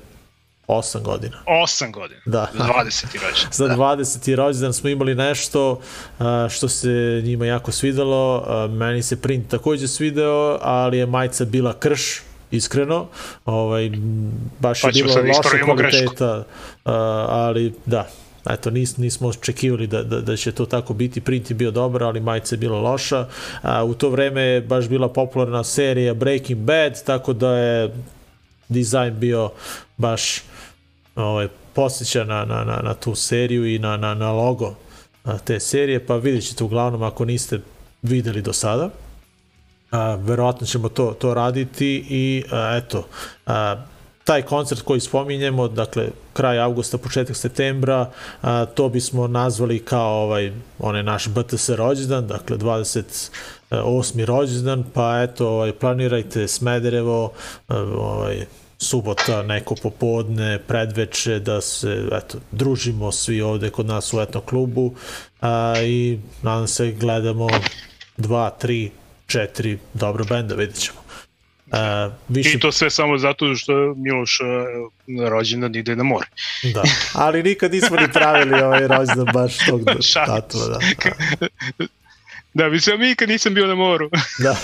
8 godina. 8 godina. Da. 20. rođendan. Za Da. 20. rođendan smo imali nešto što se njima jako svidelo. Meni se print takođe svideo, ali je majica bila krš iskreno, ovaj, baš Pa je bilo da loša grešku. kvaliteta, a, ali da, eto, nis, nismo očekivali da, da, da će to tako biti, print je bio dobar, ali majica je bila loša. A, u to vreme je baš bila popularna serija Breaking Bad, tako da je dizajn bio baš ovaj, posjeća na, na, na, na tu seriju i na, na, na logo te serije, pa vidjet ćete uglavnom ako niste videli do sada. A, verovatno ćemo to, to raditi i a, eto, a, taj koncert koji spominjemo, dakle kraj avgusta, početak septembra, a, to bismo nazvali kao ovaj onaj naš BTS rođendan, dakle 28. rođendan, pa eto, ovaj, planirajte Smederevo, ovaj, subota, neko popodne, predveče, da se eto, družimo svi ovde kod nas u etno klubu a, i nadam se gledamo dva, tri, četiri dobro benda, vidjet ćemo. A, više, I to sve samo zato što Miloš uh, rođendan ide na more. da. Ali nikad nismo ni pravili ovaj rođendan baš tog datuma. Da. Da, mislim, ja nikad nisam bio na moru. da.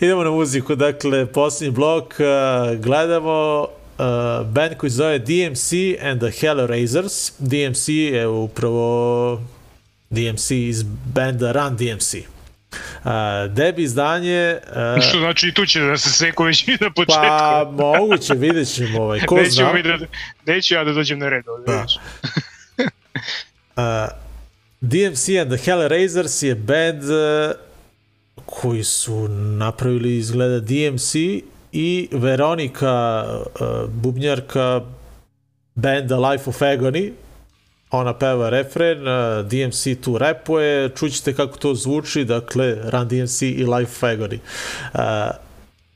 Idemo na muziku, dakle, posljednji blok, uh, gledamo uh, band koji se zove DMC and the Hellraisers. DMC je upravo DMC iz benda Run DMC. Uh, debi izdanje... Uh, Što znači i tu će da se seku već i na početku. pa moguće, vidjet ćemo ovaj, ko Nećemo zna. da, neću ja da dođem na red. Da. Uh, DMC and the Hellraisers je band uh, koji su napravili izgleda DMC i Veronika, uh, bubnjarka benda Life of Agony, ona peva refren, uh, DMC tu repuje, čućete kako to zvuči, dakle, Run DMC i Life of Agony.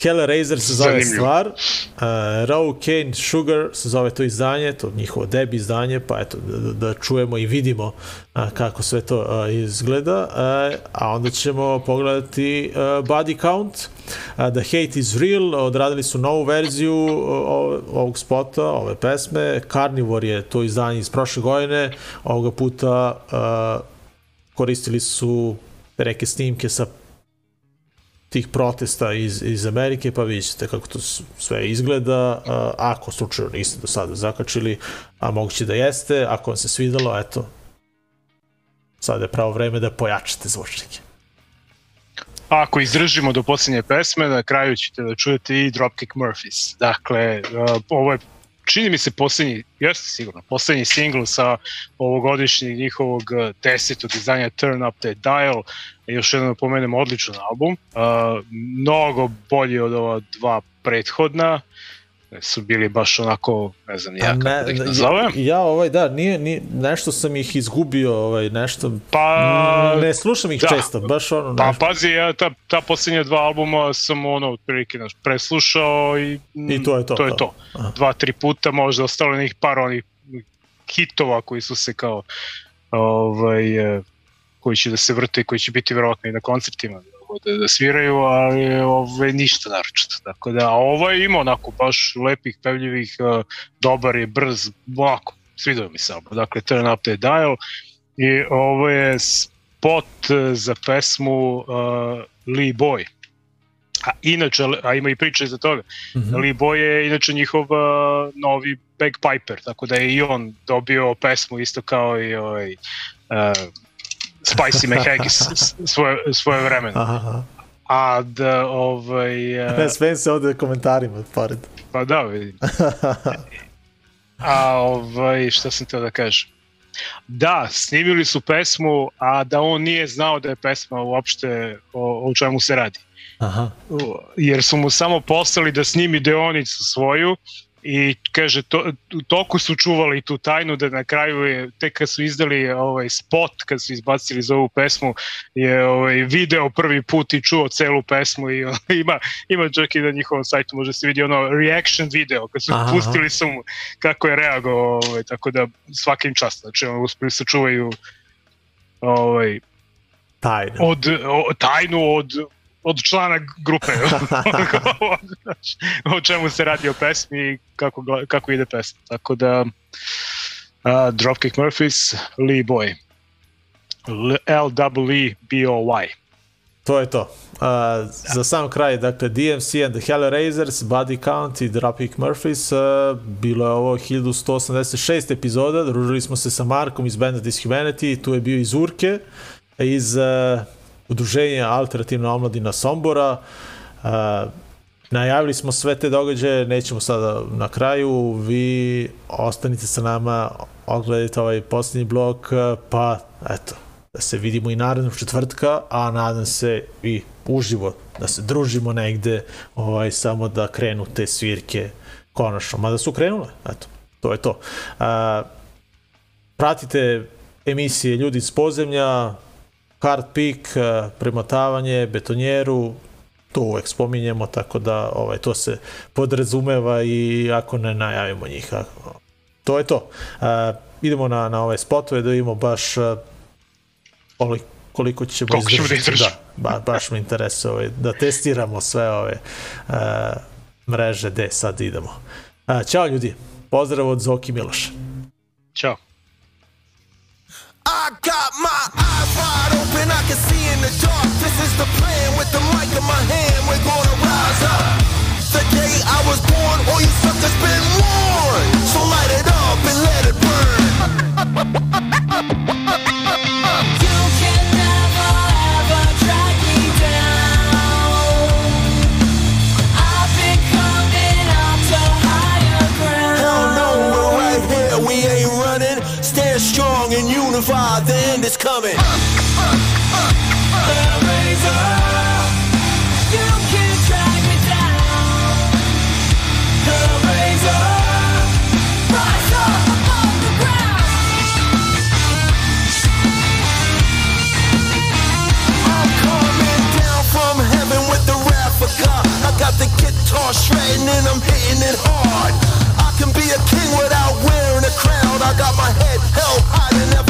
Uh, Hellraiser se zove Zanimljivo. stvar, uh, Raw Cane Sugar se zove to izdanje, to njihovo debi izdanje, pa eto, da, da, da čujemo i vidimo uh, kako sve to uh, izgleda, uh, a onda ćemo pogledati uh, Body Count, uh, The Hate is Real, odradili su novu verziju uh, ovog spota, ove pesme, Carnivore je to izdanje iz prošle godine, ovoga puta uh, koristili su neke snimke sa tih protesta iz, iz Amerike, pa vidjet ćete kako to sve izgleda, a, ako slučajno niste do sada zakačili, a moguće da jeste, ako vam se svidelo, eto, sada je pravo vreme da pojačate zvučnike. Ako izdržimo do posljednje pesme, na kraju ćete da čujete i Dropkick Murphys. Dakle, ovo je čini mi se poslednji, jeste sigurno, poslednji singl sa ovogodišnjeg njihovog uh, desetog izdanja Turn Up the Dial. Još jednom da pomenem odličan album. Uh, mnogo bolji od ova dva prethodna. Su bili baš onako, ne znam ja A kako da ih ja, nazovem. ja ovaj da, nije, nije, nešto sam ih izgubio, ovaj, nešto, Pa, ne slušam ih da. često, baš ono, Pa nešto. pazi, ja ta, ta posljednja dva albuma sam ono otprilike naš, preslušao i, mm, I to je to, to, je to. to. Aha. Dva, tri puta možda ostalo nekih par onih hitova koji su se kao ovaj, eh, koji će da se vrte i koji će biti verovatno i na koncertima da, da sviraju, ali ovaj, ništa naročito. Tako da, a ovo je ima onako baš lepih, pevljivih, eh, dobar je, brz, ovako, svidio mi se. Dakle, Turn Up the Dial i ovo je spot eh, za pesmu uh, Lee Boy. A inače, a ima i priče za toga. Mhm. Lee Boy je inače njihov uh, novi bagpiper, tako da je i on dobio pesmu isto kao i ovaj, uh, Spicy McHaggis svoje, svoje vremena. Aha, aha. A da, ovaj, uh, Ne, smijem se ovde komentarima, pored. pa da, vidim. A ovaj, šta sam teo da kažem? Da, snimili su pesmu, a da on nije znao da je pesma uopšte o, o čemu se radi. Aha. jer su mu samo poslali da snimi deonicu svoju i kaže to, u toku su čuvali tu tajnu da na kraju je tek kad su izdali ovaj spot kad su izbacili za ovu pesmu je ovaj video prvi put i čuo celu pesmu i ima ima čak i na njihovom sajtu može se vidi ono reaction video kad su Aha. pustili su mu kako je reagovao ovaj tako da svakim čast znači on uspeli su čuvaju ovaj Tajno. od o, tajnu od od člana grupe o čemu se radi o pesmi i kako, kako ide pesma. Tako da uh, Dropkick Murphys Lee Boy. L, L W E B O Y. To je to. Uh, za sam kraj, dakle, DMC and the Hellraisers, Body Count i Dropkick Murphys, uh, bilo je ovo 1186 epizoda, družili smo se sa Markom iz benda Dishumanity, tu je bio iz Urke, iz uh, udruženja Alternativna omladina Sombora, uh, najavili smo sve te događaje, nećemo sada na kraju, vi ostanite sa nama, ogledajte ovaj posljednji blok, uh, pa eto, da se vidimo i narednog četvrtka, a nadam se i uživo da se družimo negde, ovaj, samo da krenu te svirke konačno, mada su krenule, eto, to je to. A, pratite emisije Ljudi iz podzemlja, Hard Peak, a, premotavanje, betonjeru, to uvek spominjemo, tako da ovaj, to se podrazumeva i ako ne najavimo njih. A, to je to. A, idemo na, na ove spotove da vidimo baš a, koliko, ćemo Koliko da izdržati. izdržimo. Da, ba, baš me interesuje ovaj, da testiramo sve ove uh, mreže gde sad idemo. Uh, ćao ljudi, pozdrav od Zoki Miloša. Ćao I got my eyes wide open, I can see in the dark. This is the plan with the mic in my hand. We're gonna rise up. The day I was born, all you suckers been warned. So light it up and let it burn. of God. I got the guitar shredding and I'm hitting it hard. I can be a king without wearing a crown. I got my head held high and never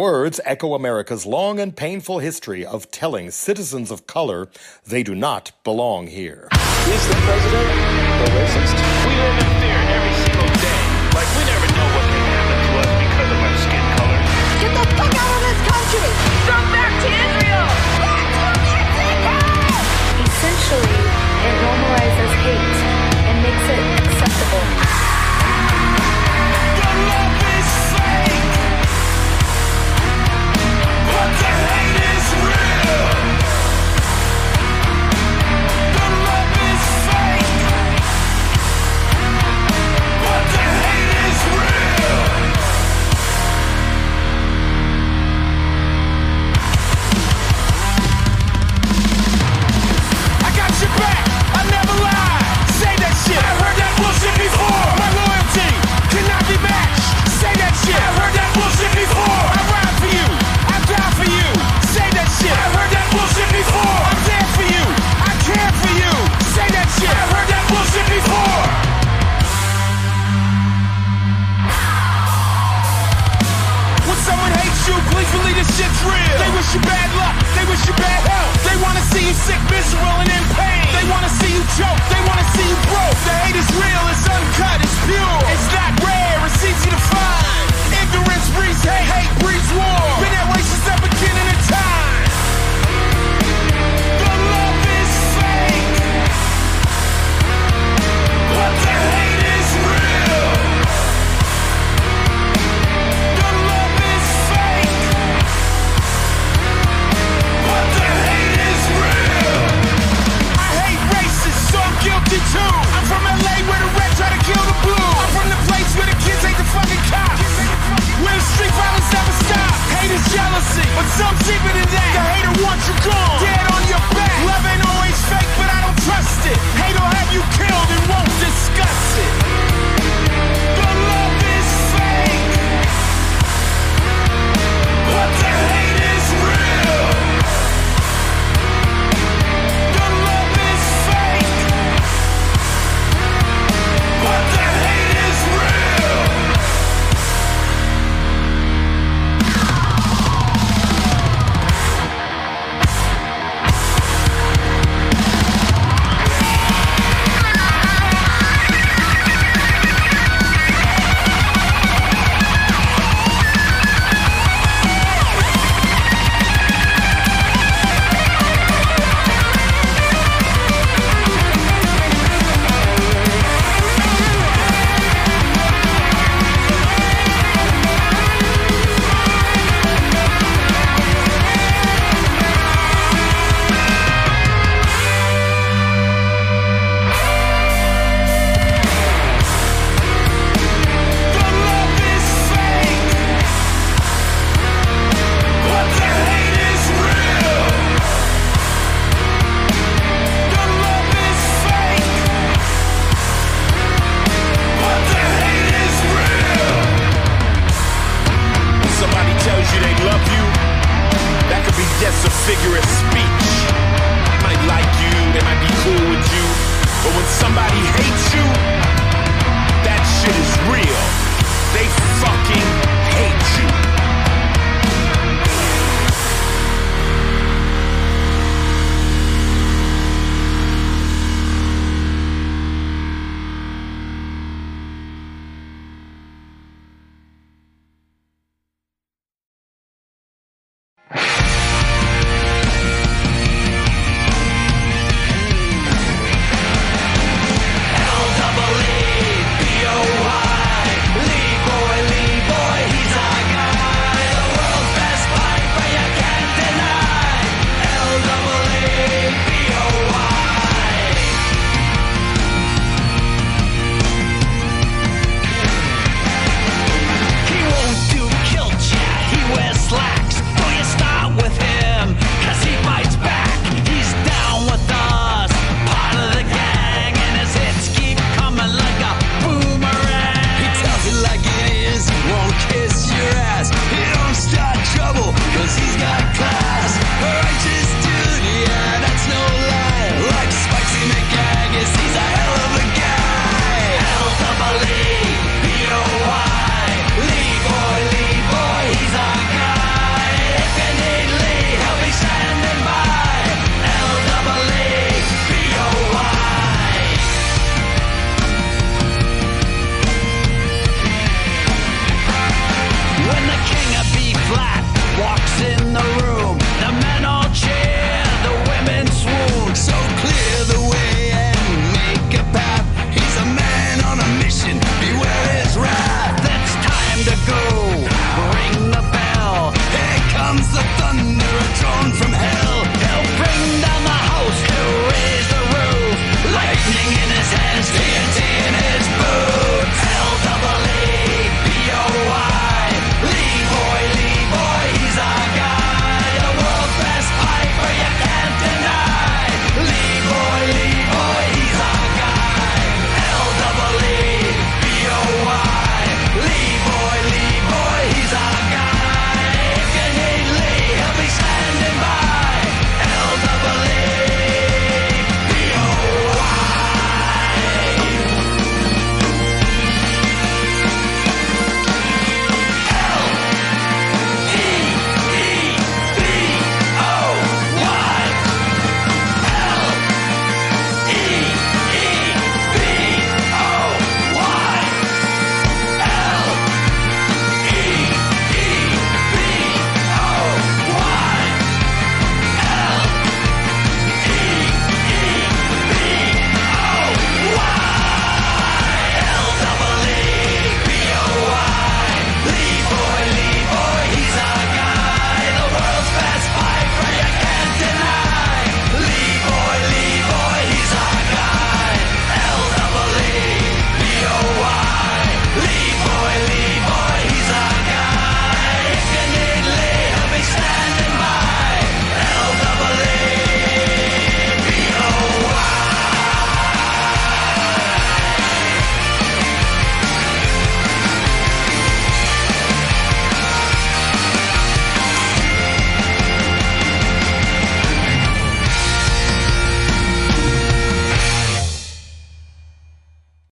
words echo America's long and painful history of telling citizens of color they do not belong here. Is the president a racist? joke. They wanna see you broke. The hate is real, it's uncut, it's pure. jealousy, but some deeper than that. The hater wants you gone, dead on your back. Love ain't always fake, but I don't trust it. Hate'll have you killed and won't discuss it. The love is fake. but the hate?